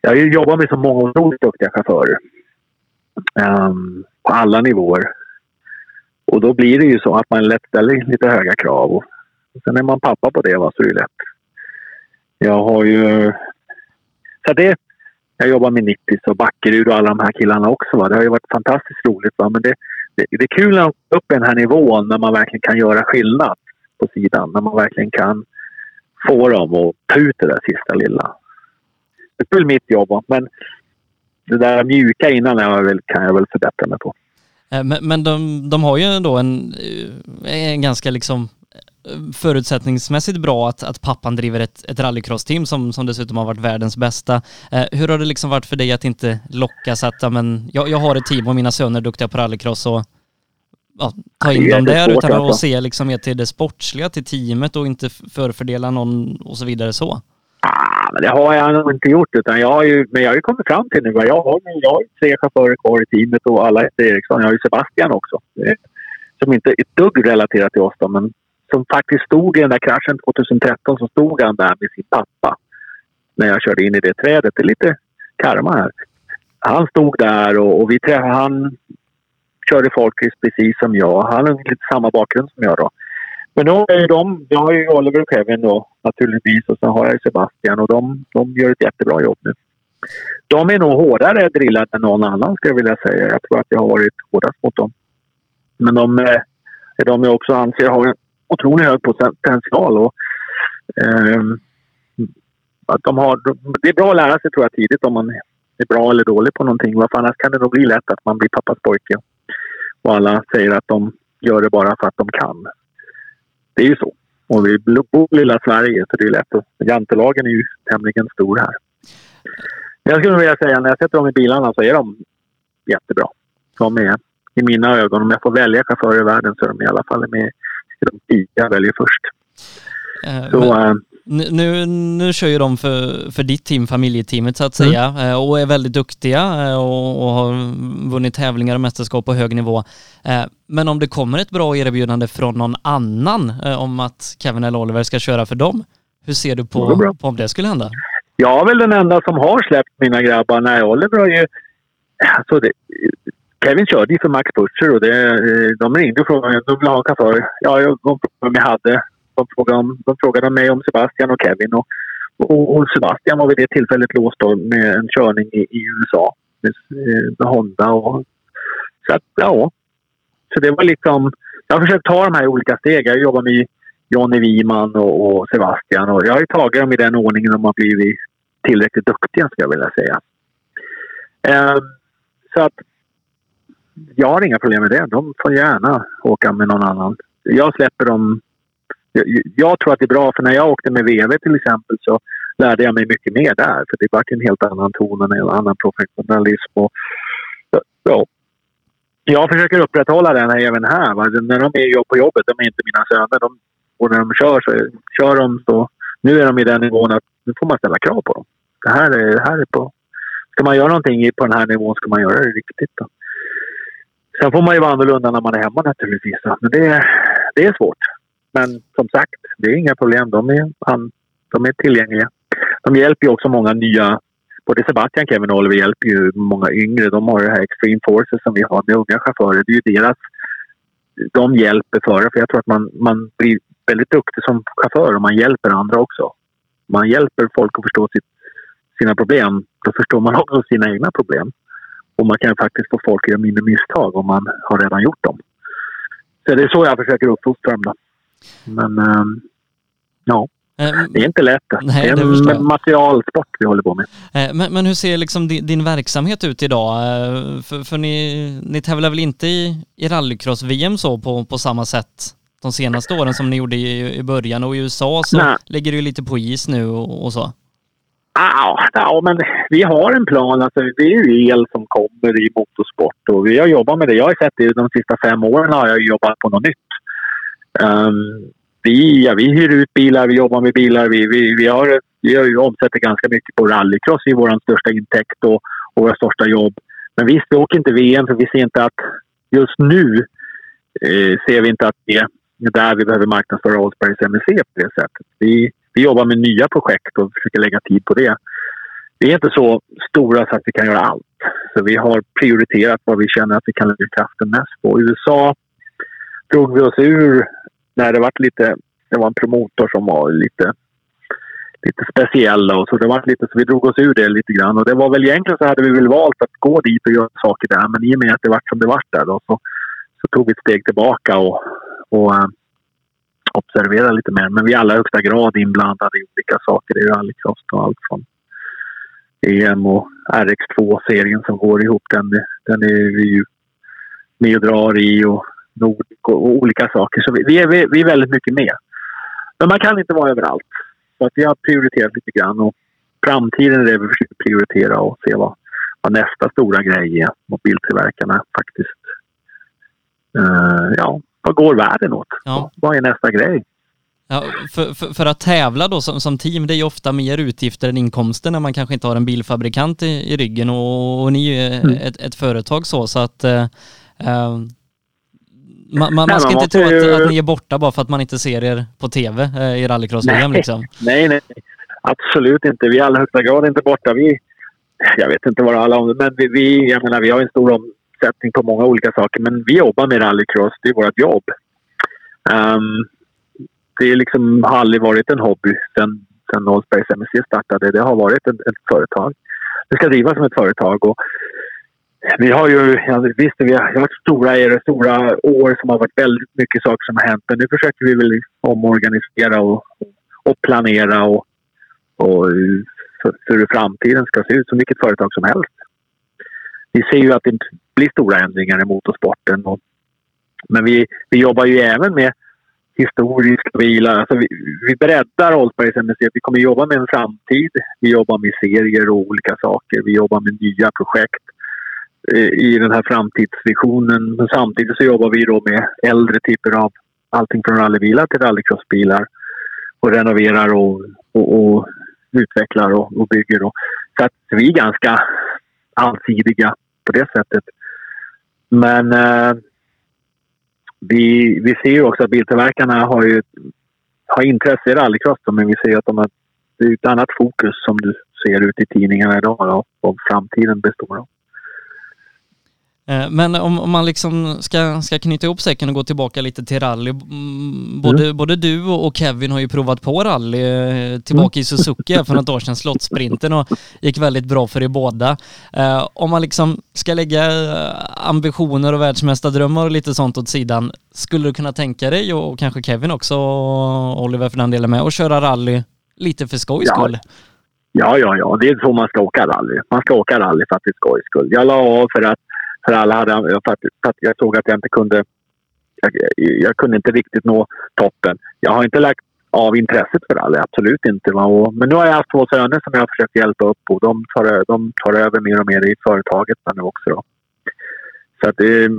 jag har ju jobbat med så många otroligt duktiga chaufförer. Um, på alla nivåer. Och då blir det ju så att man lätt ställer lite höga krav. Och sen är man pappa på det va, så är det lätt. Jag har ju... Så det, jag jobbar med Nittis och Backerud och alla de här killarna också. Va. Det har ju varit fantastiskt roligt. Va. Men det, det, det är kul att upp i den här nivån när man verkligen kan göra skillnad på sidan. När man verkligen kan få dem att ta ut det där sista lilla. Det är väl mitt jobb. Men det där mjuka innan jag väl, kan jag väl förbättra mig på. Eh, men, men de, de har ju ändå en, eh, en ganska liksom förutsättningsmässigt bra att, att pappan driver ett, ett rallycross-team som, som dessutom har varit världens bästa. Eh, hur har det liksom varit för dig att inte lockas att, ja, men, jag, jag har ett team och mina söner är duktiga på rallycross och ja, ta in dem där utan alltså. att se liksom mer till det sportsliga, till teamet och inte förfördela någon och så vidare så? Ah, men det har jag nog inte gjort. Utan jag har ju, men jag har ju kommit fram till nu jag har, jag har tre chaufförer kvar i teamet och alla heter Eriksson. Jag har ju Sebastian också. Som inte är ett dugg relaterat till oss då, men som faktiskt stod i den där kraschen 2013 så stod han där med sin pappa. När jag körde in i det trädet. Det är lite karma här. Han stod där och, och vi träffade, han körde folkrace precis som jag. Han har lite samma bakgrund som jag då. Men då är de, jag har ju Oliver och Kevin då naturligtvis och sen har jag Sebastian och de, de gör ett jättebra jobb nu. De är nog hårdare drillade än någon annan skulle jag vilja säga. Jag tror att jag har varit hårdast mot dem. Men de eh, är de jag också anser har en otroligt hög potential. Och, eh, att de har, det är bra att lära sig tror jag tidigt om man är bra eller dålig på någonting. Varför annars kan det nog bli lätt att man blir pappas pojke. Och alla säger att de gör det bara för att de kan. Det är ju så. Och vi bor i lilla Sverige så det är lätt. att... Jantelagen är ju tämligen stor här. Jag skulle vilja säga när jag sätter dem i bilarna så är de jättebra. De är i mina ögon, om jag får välja chaufförer i världen så är de i alla fall med de tio jag väljer först. Eh, så, men, Nu, nu kör ju de för, för ditt team, familjeteamet så att säga, mm. och är väldigt duktiga och, och, har vunnit tävlingar och mästerskap på hög nivå. Men om det kommer ett bra erbjudande från någon annan om att Kevin eller Oliver ska köra för dem, hur ser du på, på om det skulle hända? Jag är väl den enda som har släppt mina grabbar. Nej, Oliver har ju... Alltså det, Kevin körde ju för Max Butcher och det, eh, de ringde och frågade om de ville ha en chaufför. Ja, de frågade om jag hade. De frågade, om, de frågade mig om Sebastian och Kevin. Och, och, och Sebastian var vid det tillfället låst med en körning i, i USA med, eh, med Honda. Och, så att, ja. Så det var liksom... Jag har försökt ta de här olika stegen. Jag jobbar med Johnny Wiman och, och, Sebastian. Och jag har ju tagit dem i den ordningen de har blivit tillräckligt duktiga, skulle jag vilja säga. Eh, så att jag har inga problem med det. De får gärna åka med någon annan. Jag släpper dem. Jag, jag tror att det är bra, för när jag åkte med VV till exempel så lärde jag mig mycket mer där. För det var en helt annan ton och en annan professionalism. Och, ja, jag försöker upprätthålla den även här. Va? När de är på jobbet, de är inte mina söner. De, och när de kör så kör de så... Nu är de i den nivån att nu får man ställa krav på dem. Det här är, det här är på... Ska man göra någonting på den här nivån ska man göra det riktigt. Då. Sen får man ju vara annorlunda när man är hemma naturligtvis. Men det, det är svårt. Men som sagt, det är inga problem. De är, de är tillgängliga. De hjälper ju också många nya både Sebastian, Kevin och Oliver hjälper ju många yngre. De har ju det här Extreme Forces som vi har med unga chaufförer. Det är ju deras... De hjälper förare, för jag tror att man, man blir väldigt duktig som chaufför och man hjälper andra också. Man hjälper folk att förstå sitt, sina problem. Då förstår man också sina egna problem. Och man kan faktiskt få folk att göra mindre misstag om man har redan gjort dem. Så det är så jag försöker uppfostra dem. Men ähm, ja, det är inte lätt. Nej, det är en materialsport vi håller på med. Men, men hur ser liksom din, din, verksamhet ut idag? För, för ni, ni tävlar väl inte i, i rallycross-VM så på, på samma sätt de senaste åren som ni gjorde i, i början och i USA så Nej. ligger ju lite på is nu och, och så. Ja, ja, men vi har en plan. Alltså, det är ju el som kommer i motorsport och vi har jobbat med det. Jag har sett det de sista fem åren har jag jobbat på något nytt. Um, vi, ja, vi hyr ut bilar, vi jobbar med bilar. Vi, vi, vi, har, vi har omsätter ganska mycket på rallycross i vår största intäkt och, och våra största jobb. Men visst, vi åker inte VM för vi ser inte att just nu eh, ser vi inte att det är där vi behöver marknadsföra Allsbergs MSC på det sättet. Vi, vi jobbar med nya projekt och försöker lägga tid på det. Vi är inte så stora så att vi kan göra allt. Så vi har prioriterat vad vi känner att vi kan lägga kraften mest på. USA drog vi oss ur när det var lite... Det var en promotor som var lite, lite speciell och så det var lite så vi drog oss ur det lite grann. Och det var väl egentligen så hade vi väl valt att gå dit och göra saker där. Men i och med att det vart som det vart där då så, så tog vi ett steg tillbaka och, och eh, observera lite mer. Men vi är alla i högsta grad inblandade i olika saker i rallycross och allt från EM och RX2-serien som går ihop. Den, den är vi ju med och drar i och Nordic och, olika saker. Så vi, vi, är, vi, är väldigt mycket med. Men man kan inte vara överallt. Så att vi har prioriterat lite grann och framtiden är det vi försöker prioritera och se vad, vad nästa stora grej är. Mobiltillverkarna faktiskt. Uh, ja, vad går världen åt? Ja. Vad är nästa grej? Ja, för, för, för, att tävla då som, som team, det är ju ofta mer utgifter än inkomster när man kanske inte har en bilfabrikant i, i ryggen och, och ni är mm. ett, ett, företag så, så att eh, eh man, man, man ska inte tro ju... att, att, ni är borta bara för att man inte ser er på tv eh, i rallycross-VM liksom. Nej, nej, absolut inte. Vi är i allra högsta grad inte borta. Vi, jag vet inte vad alla om men vi, vi, jag menar, vi har en stor omsättning på många olika saker. Men vi jobbar med rallycross. Det är vårt jobb. Um, det liksom har aldrig varit en hobby sen, sen Allsbergs MSC startade. Det har varit ett, ett företag. Det ska drivas som ett företag. Och vi har ju, ja, visst, vi har haft stora, stora år som har varit väldigt mycket saker som har hänt. Men nu försöker vi väl omorganisera och, och planera och, och för, för hur framtiden ska se ut som vilket företag som helst. Vi ser ju att det blir stora ändringar i motorsporten. Och, men vi, vi jobbar ju även med historiska bilar. Alltså vi, vi breddar Allsbergs MSC. Vi kommer jobba med en framtid. Vi jobbar med serier och olika saker. Vi jobbar med nya projekt eh, i den här framtidsvisionen. Men samtidigt så jobbar vi då med äldre typer av allting från rallybilar till rallycrossbilar. och renoverar och, och, och utvecklar och, och bygger. Då. så att vi är ganska allsidiga på det sättet. Men eh, vi, vi ser ju också att biltillverkarna har ju har intresse i rallycross men vi ser att de har, det är ett annat fokus som du ser ute i tidningarna idag och, och framtiden består av. Eh, men om, om, man liksom ska, ska knyta ihop säcken och gå tillbaka lite till rally. Både, mm. både du och Kevin har ju provat på rally eh, tillbaka mm. i Suzuki för något år sedan, Slottsprinten och gick väldigt bra för er båda. Eh, om man liksom ska lägga ambitioner och världsmästardrömmar och lite sånt åt sidan, skulle du kunna tänka dig och kanske Kevin också, och Oliver för den delen med, att köra rally lite för skojs skull? Ja, ja, ja. Det är så man ska åka rally. Man ska åka rally för att det är skojs skull. Jag la av för att för alla hade, för att, för att jag såg att jag inte kunde... Jag, jag, kunde inte riktigt nå toppen. Jag har inte lagt av intresset för rally, absolut inte. Och, men nu har jag haft två söner som jag har försökt hjälpa upp och de tar, de tar över mer och mer i företaget nu också. Då. Så att det,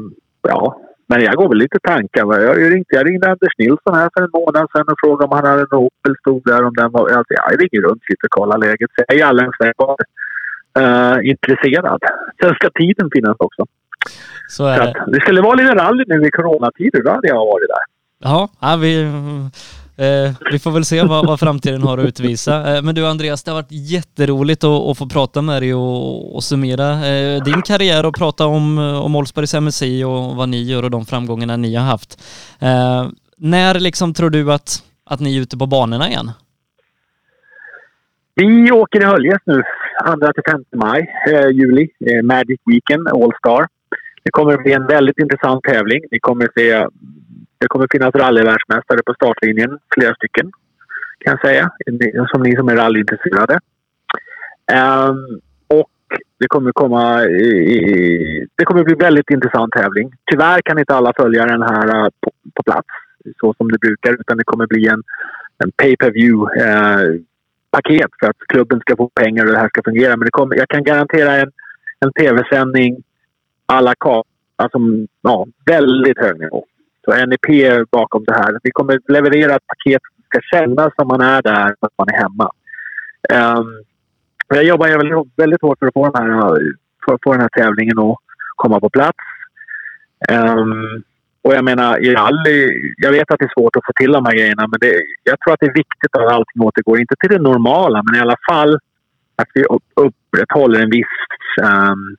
ja. Men jag går väl lite tankar. Jag ringde, jag ringde Anders Nilsson här för en månad sedan och frågade om han hade en Opel stod där. Om den var, alltså, jag ringer runt lite och kollar läget. Så jag är alla uh, intresserad. Sen ska tiden finnas också. Så är det. det skulle vara lite rally nu i coronatider, då hade jag varit där. Ja, ja vi, eh, vi får väl se vad, vad framtiden har att utvisa. Eh, men du Andreas, det har varit jätteroligt att, att få prata med dig och, och summera eh, din karriär och prata om, om Oldsbergs MSI och vad ni gör och de framgångarna ni har haft. Eh, när liksom tror du att, att ni är ute på banorna igen? Vi åker i Höljes nu 2-5 maj, eh, juli. Eh, Magic Weekend All Star. Det kommer att bli en väldigt intressant tävling. Vi kommer att se, det kommer att finnas rallyvärldsmästare på startlinjen, flera stycken kan jag säga, som ni som är rallyintresserade. Um, och det kommer komma... I, det kommer bli väldigt intressant tävling. Tyvärr kan inte alla följa den här uh, på, på, plats så som det brukar utan det kommer bli en, en pay-per-view uh, paket för att klubben ska få pengar och det här ska fungera. Men det kommer, jag kan garantera en, en tv-sändning alla kap, alltså ja, väldigt hög nivå. Så NEP är bakom det här. Vi kommer leverera ett paket som ska kännas som man är där, att man är hemma. Um, jag jobbar väldigt, väldigt hårt för att få den här, för att få den här tävlingen att komma på plats. Um, och jag menar, i rally, jag vet att det är svårt att få till de här grejerna men det, jag tror att det är viktigt att allting återgår, inte till det normala, men i alla fall att vi upprätthåller en viss, um,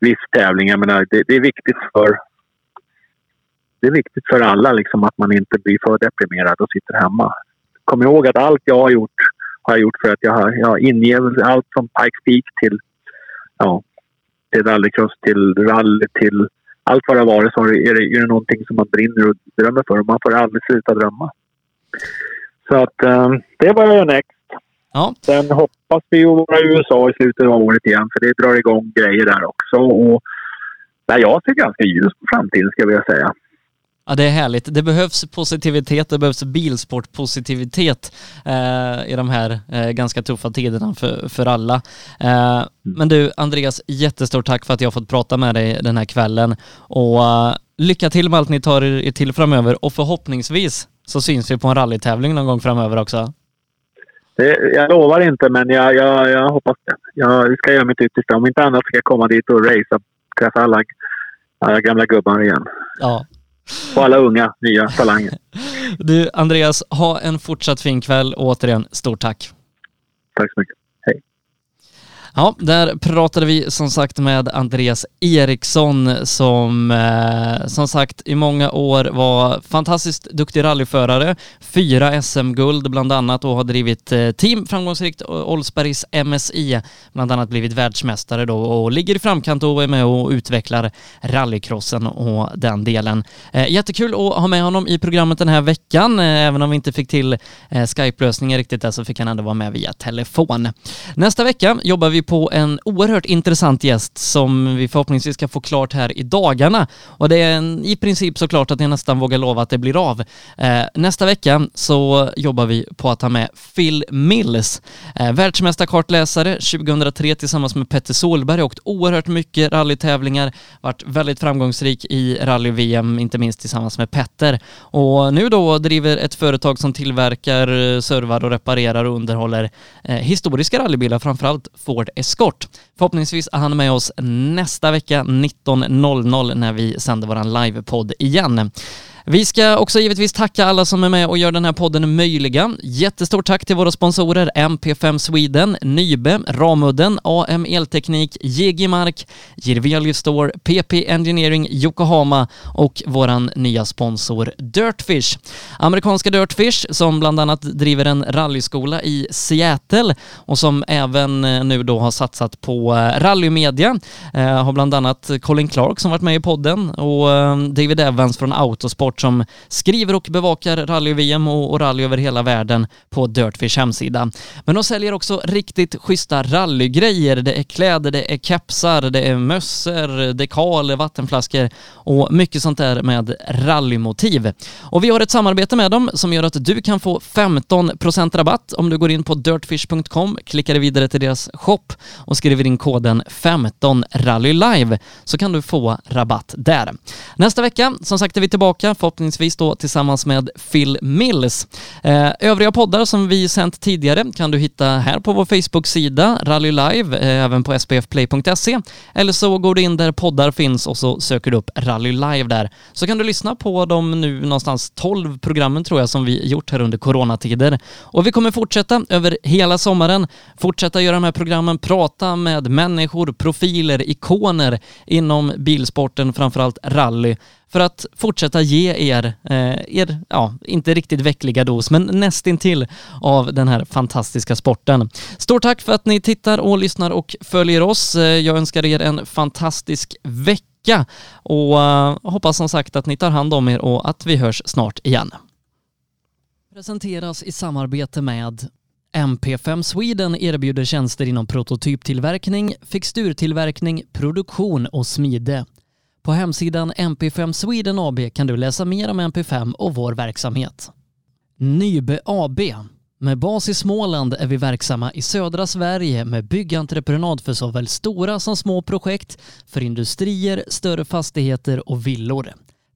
viss tävling. Jag menar, det, det, är viktigt för det är viktigt för alla liksom, att man inte blir för deprimerad och sitter hemma. Kom ihåg att allt jag har gjort har jag gjort för att jag har, jag har ingett allt från Pikes Peak till, ja, till rallycross, till rally, till allt vad det har varit så är det, är det någonting som man brinner och drömmer för och man får aldrig sluta drömma. Så att um, det är vad jag gör next. Ja. Sen hoppas vi att vara i USA i slutet av året igen för det drar igång grejer där också. Och, nej, jag ser ganska ljus på framtiden ska jag säga. Ja, det är härligt. Det behövs positivitet, det behövs bilsportpositivitet eh, i de här eh, ganska tuffa tiderna för, för alla. Eh, mm. men du, Andreas, jättestort tack för att jag fått prata med dig den här kvällen och uh, lycka till med allt ni tar er till framöver och förhoppningsvis så syns vi på en rallytävling någon gång framöver också. Det, jag lovar inte, men jag, jag, jag hoppas det. Jag ska göra mitt yttersta. Om inte annat ska jag komma dit och racea, träffa alla, alla gamla gubbar igen. Ja, och alla unga, nya talanger. Du, Andreas, ha en fortsatt fin kväll och återigen, stort tack. Tack så mycket. Ja, där pratade vi som sagt med Andreas Eriksson som eh, som sagt i många år var fantastiskt duktig rallyförare. Fyra SM-guld bland annat och har drivit eh, team framgångsrikt Oldsbergs MSI, bland annat blivit världsmästare då och ligger i framkant och är med och utvecklar rallycrossen och den delen. Eh, jättekul att ha med honom i programmet den här veckan. Eh, även om vi inte fick till eh, Skype-lösningen riktigt där så fick han ändå vara med via telefon. Nästa vecka jobbar vi på en oerhört intressant gäst som vi förhoppningsvis ska få klart här i dagarna. Och det är en, i princip så klart att jag nästan vågar lova att det blir av. Eh, nästa vecka så jobbar vi på att ta med Phil Mills, eh, världsmästarkartläsare 2003 tillsammans med Petter Solberg, åkt oerhört mycket rallytävlingar, varit väldigt framgångsrik i rally-VM, inte minst tillsammans med Petter. Och nu då driver ett företag som tillverkar, eh, servar och reparerar och underhåller eh, historiska rallybilar, framförallt Ford Escort. Förhoppningsvis är han med oss nästa vecka 19.00 när vi sänder våran livepodd igen. Vi ska också givetvis tacka alla som är med och gör den här podden möjliga. Jättestort tack till våra sponsorer MP5 Sweden, Nybe, Ramudden, AM Elteknik, JG Mark, Jirvelius Store, PP Engineering Yokohama och våran nya sponsor Dirtfish. Amerikanska Dirtfish som bland annat driver en rallyskola i Seattle och som även eh, nu då har satsat på Eh, rallymedia. Eh, har bland annat Colin Clark som varit med i podden och eh, David Evans från Autosport som skriver och bevakar rally-VM och, och rally över hela världen på Dirtfish hemsida. Men de säljer också riktigt schyssta rallygrejer. Det är kläder, det är kepsar, det är mössor, dekaler, vattenflaskor och mycket sånt där med rallymotiv. Och vi har ett samarbete med dem som gör att du kan få 15% rabatt om du går in på dirtfish.com, klickar vidare till deras shop och skriver in koden 15rallylive så kan du få rabatt där. Nästa vecka, som sagt, är vi tillbaka förhoppningsvis då tillsammans med Phil Mills. Eh, övriga poddar som vi sänt tidigare kan du hitta här på vår Facebook-sida Rally Live, eh, även på spfplay.se. Eller så går du in där poddar finns och så söker du upp Rally Live där. Så kan du lyssna på de nu någonstans 12 programmen tror jag som vi gjort här under coronatider. Och vi kommer fortsätta över hela sommaren, fortsätta göra de här programmen, prata med människor, profiler, ikoner inom bilsporten, framförallt rally för att fortsätta ge er, eh, er, ja, inte riktigt veckliga dos, men nästintill av den här fantastiska sporten. Stort tack för att ni tittar och lyssnar och följer oss. Eh, jag önskar er en fantastisk vecka och uh, hoppas som sagt att ni tar hand om er och att vi hörs snart igen. Presenteras i samarbete med MP5 Sweden erbjuder tjänster inom prototyptillverkning, fixturtillverkning, produktion och smide. På hemsidan MP5 Sweden AB kan du läsa mer om MP5 och vår verksamhet. Nybe AB med bas i Småland är vi verksamma i södra Sverige med byggentreprenad för såväl stora som små projekt, för industrier, större fastigheter och villor.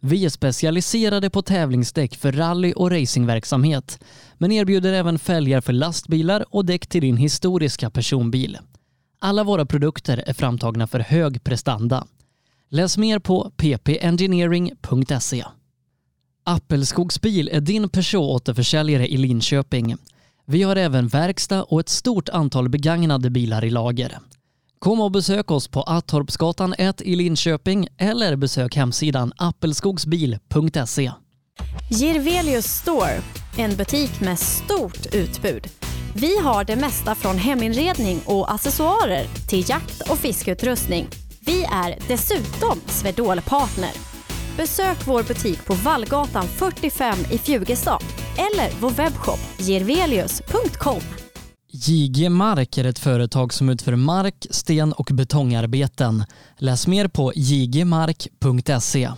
Vi är specialiserade på tävlingsdäck för rally och racingverksamhet, men erbjuder även fälgar för lastbilar och däck till din historiska personbil. Alla våra produkter är framtagna för hög prestanda. Läs mer på ppengineering.se. Appelskogsbil är din Peugeot-återförsäljare i Linköping. Vi har även verkstad och ett stort antal begagnade bilar i lager. Kom och besök oss på Attorpsgatan 1 i Linköping eller besök hemsidan appelskogsbil.se. Girvelius Store, en butik med stort utbud. Vi har det mesta från heminredning och accessoarer till jakt och fiskeutrustning. Vi är dessutom Swedol-partner. Besök vår butik på Vallgatan 45 i Fjugestad eller vår webbshop girvelius.com. JG Mark är ett företag som utför mark, sten och betongarbeten. Läs mer på jgmark.se.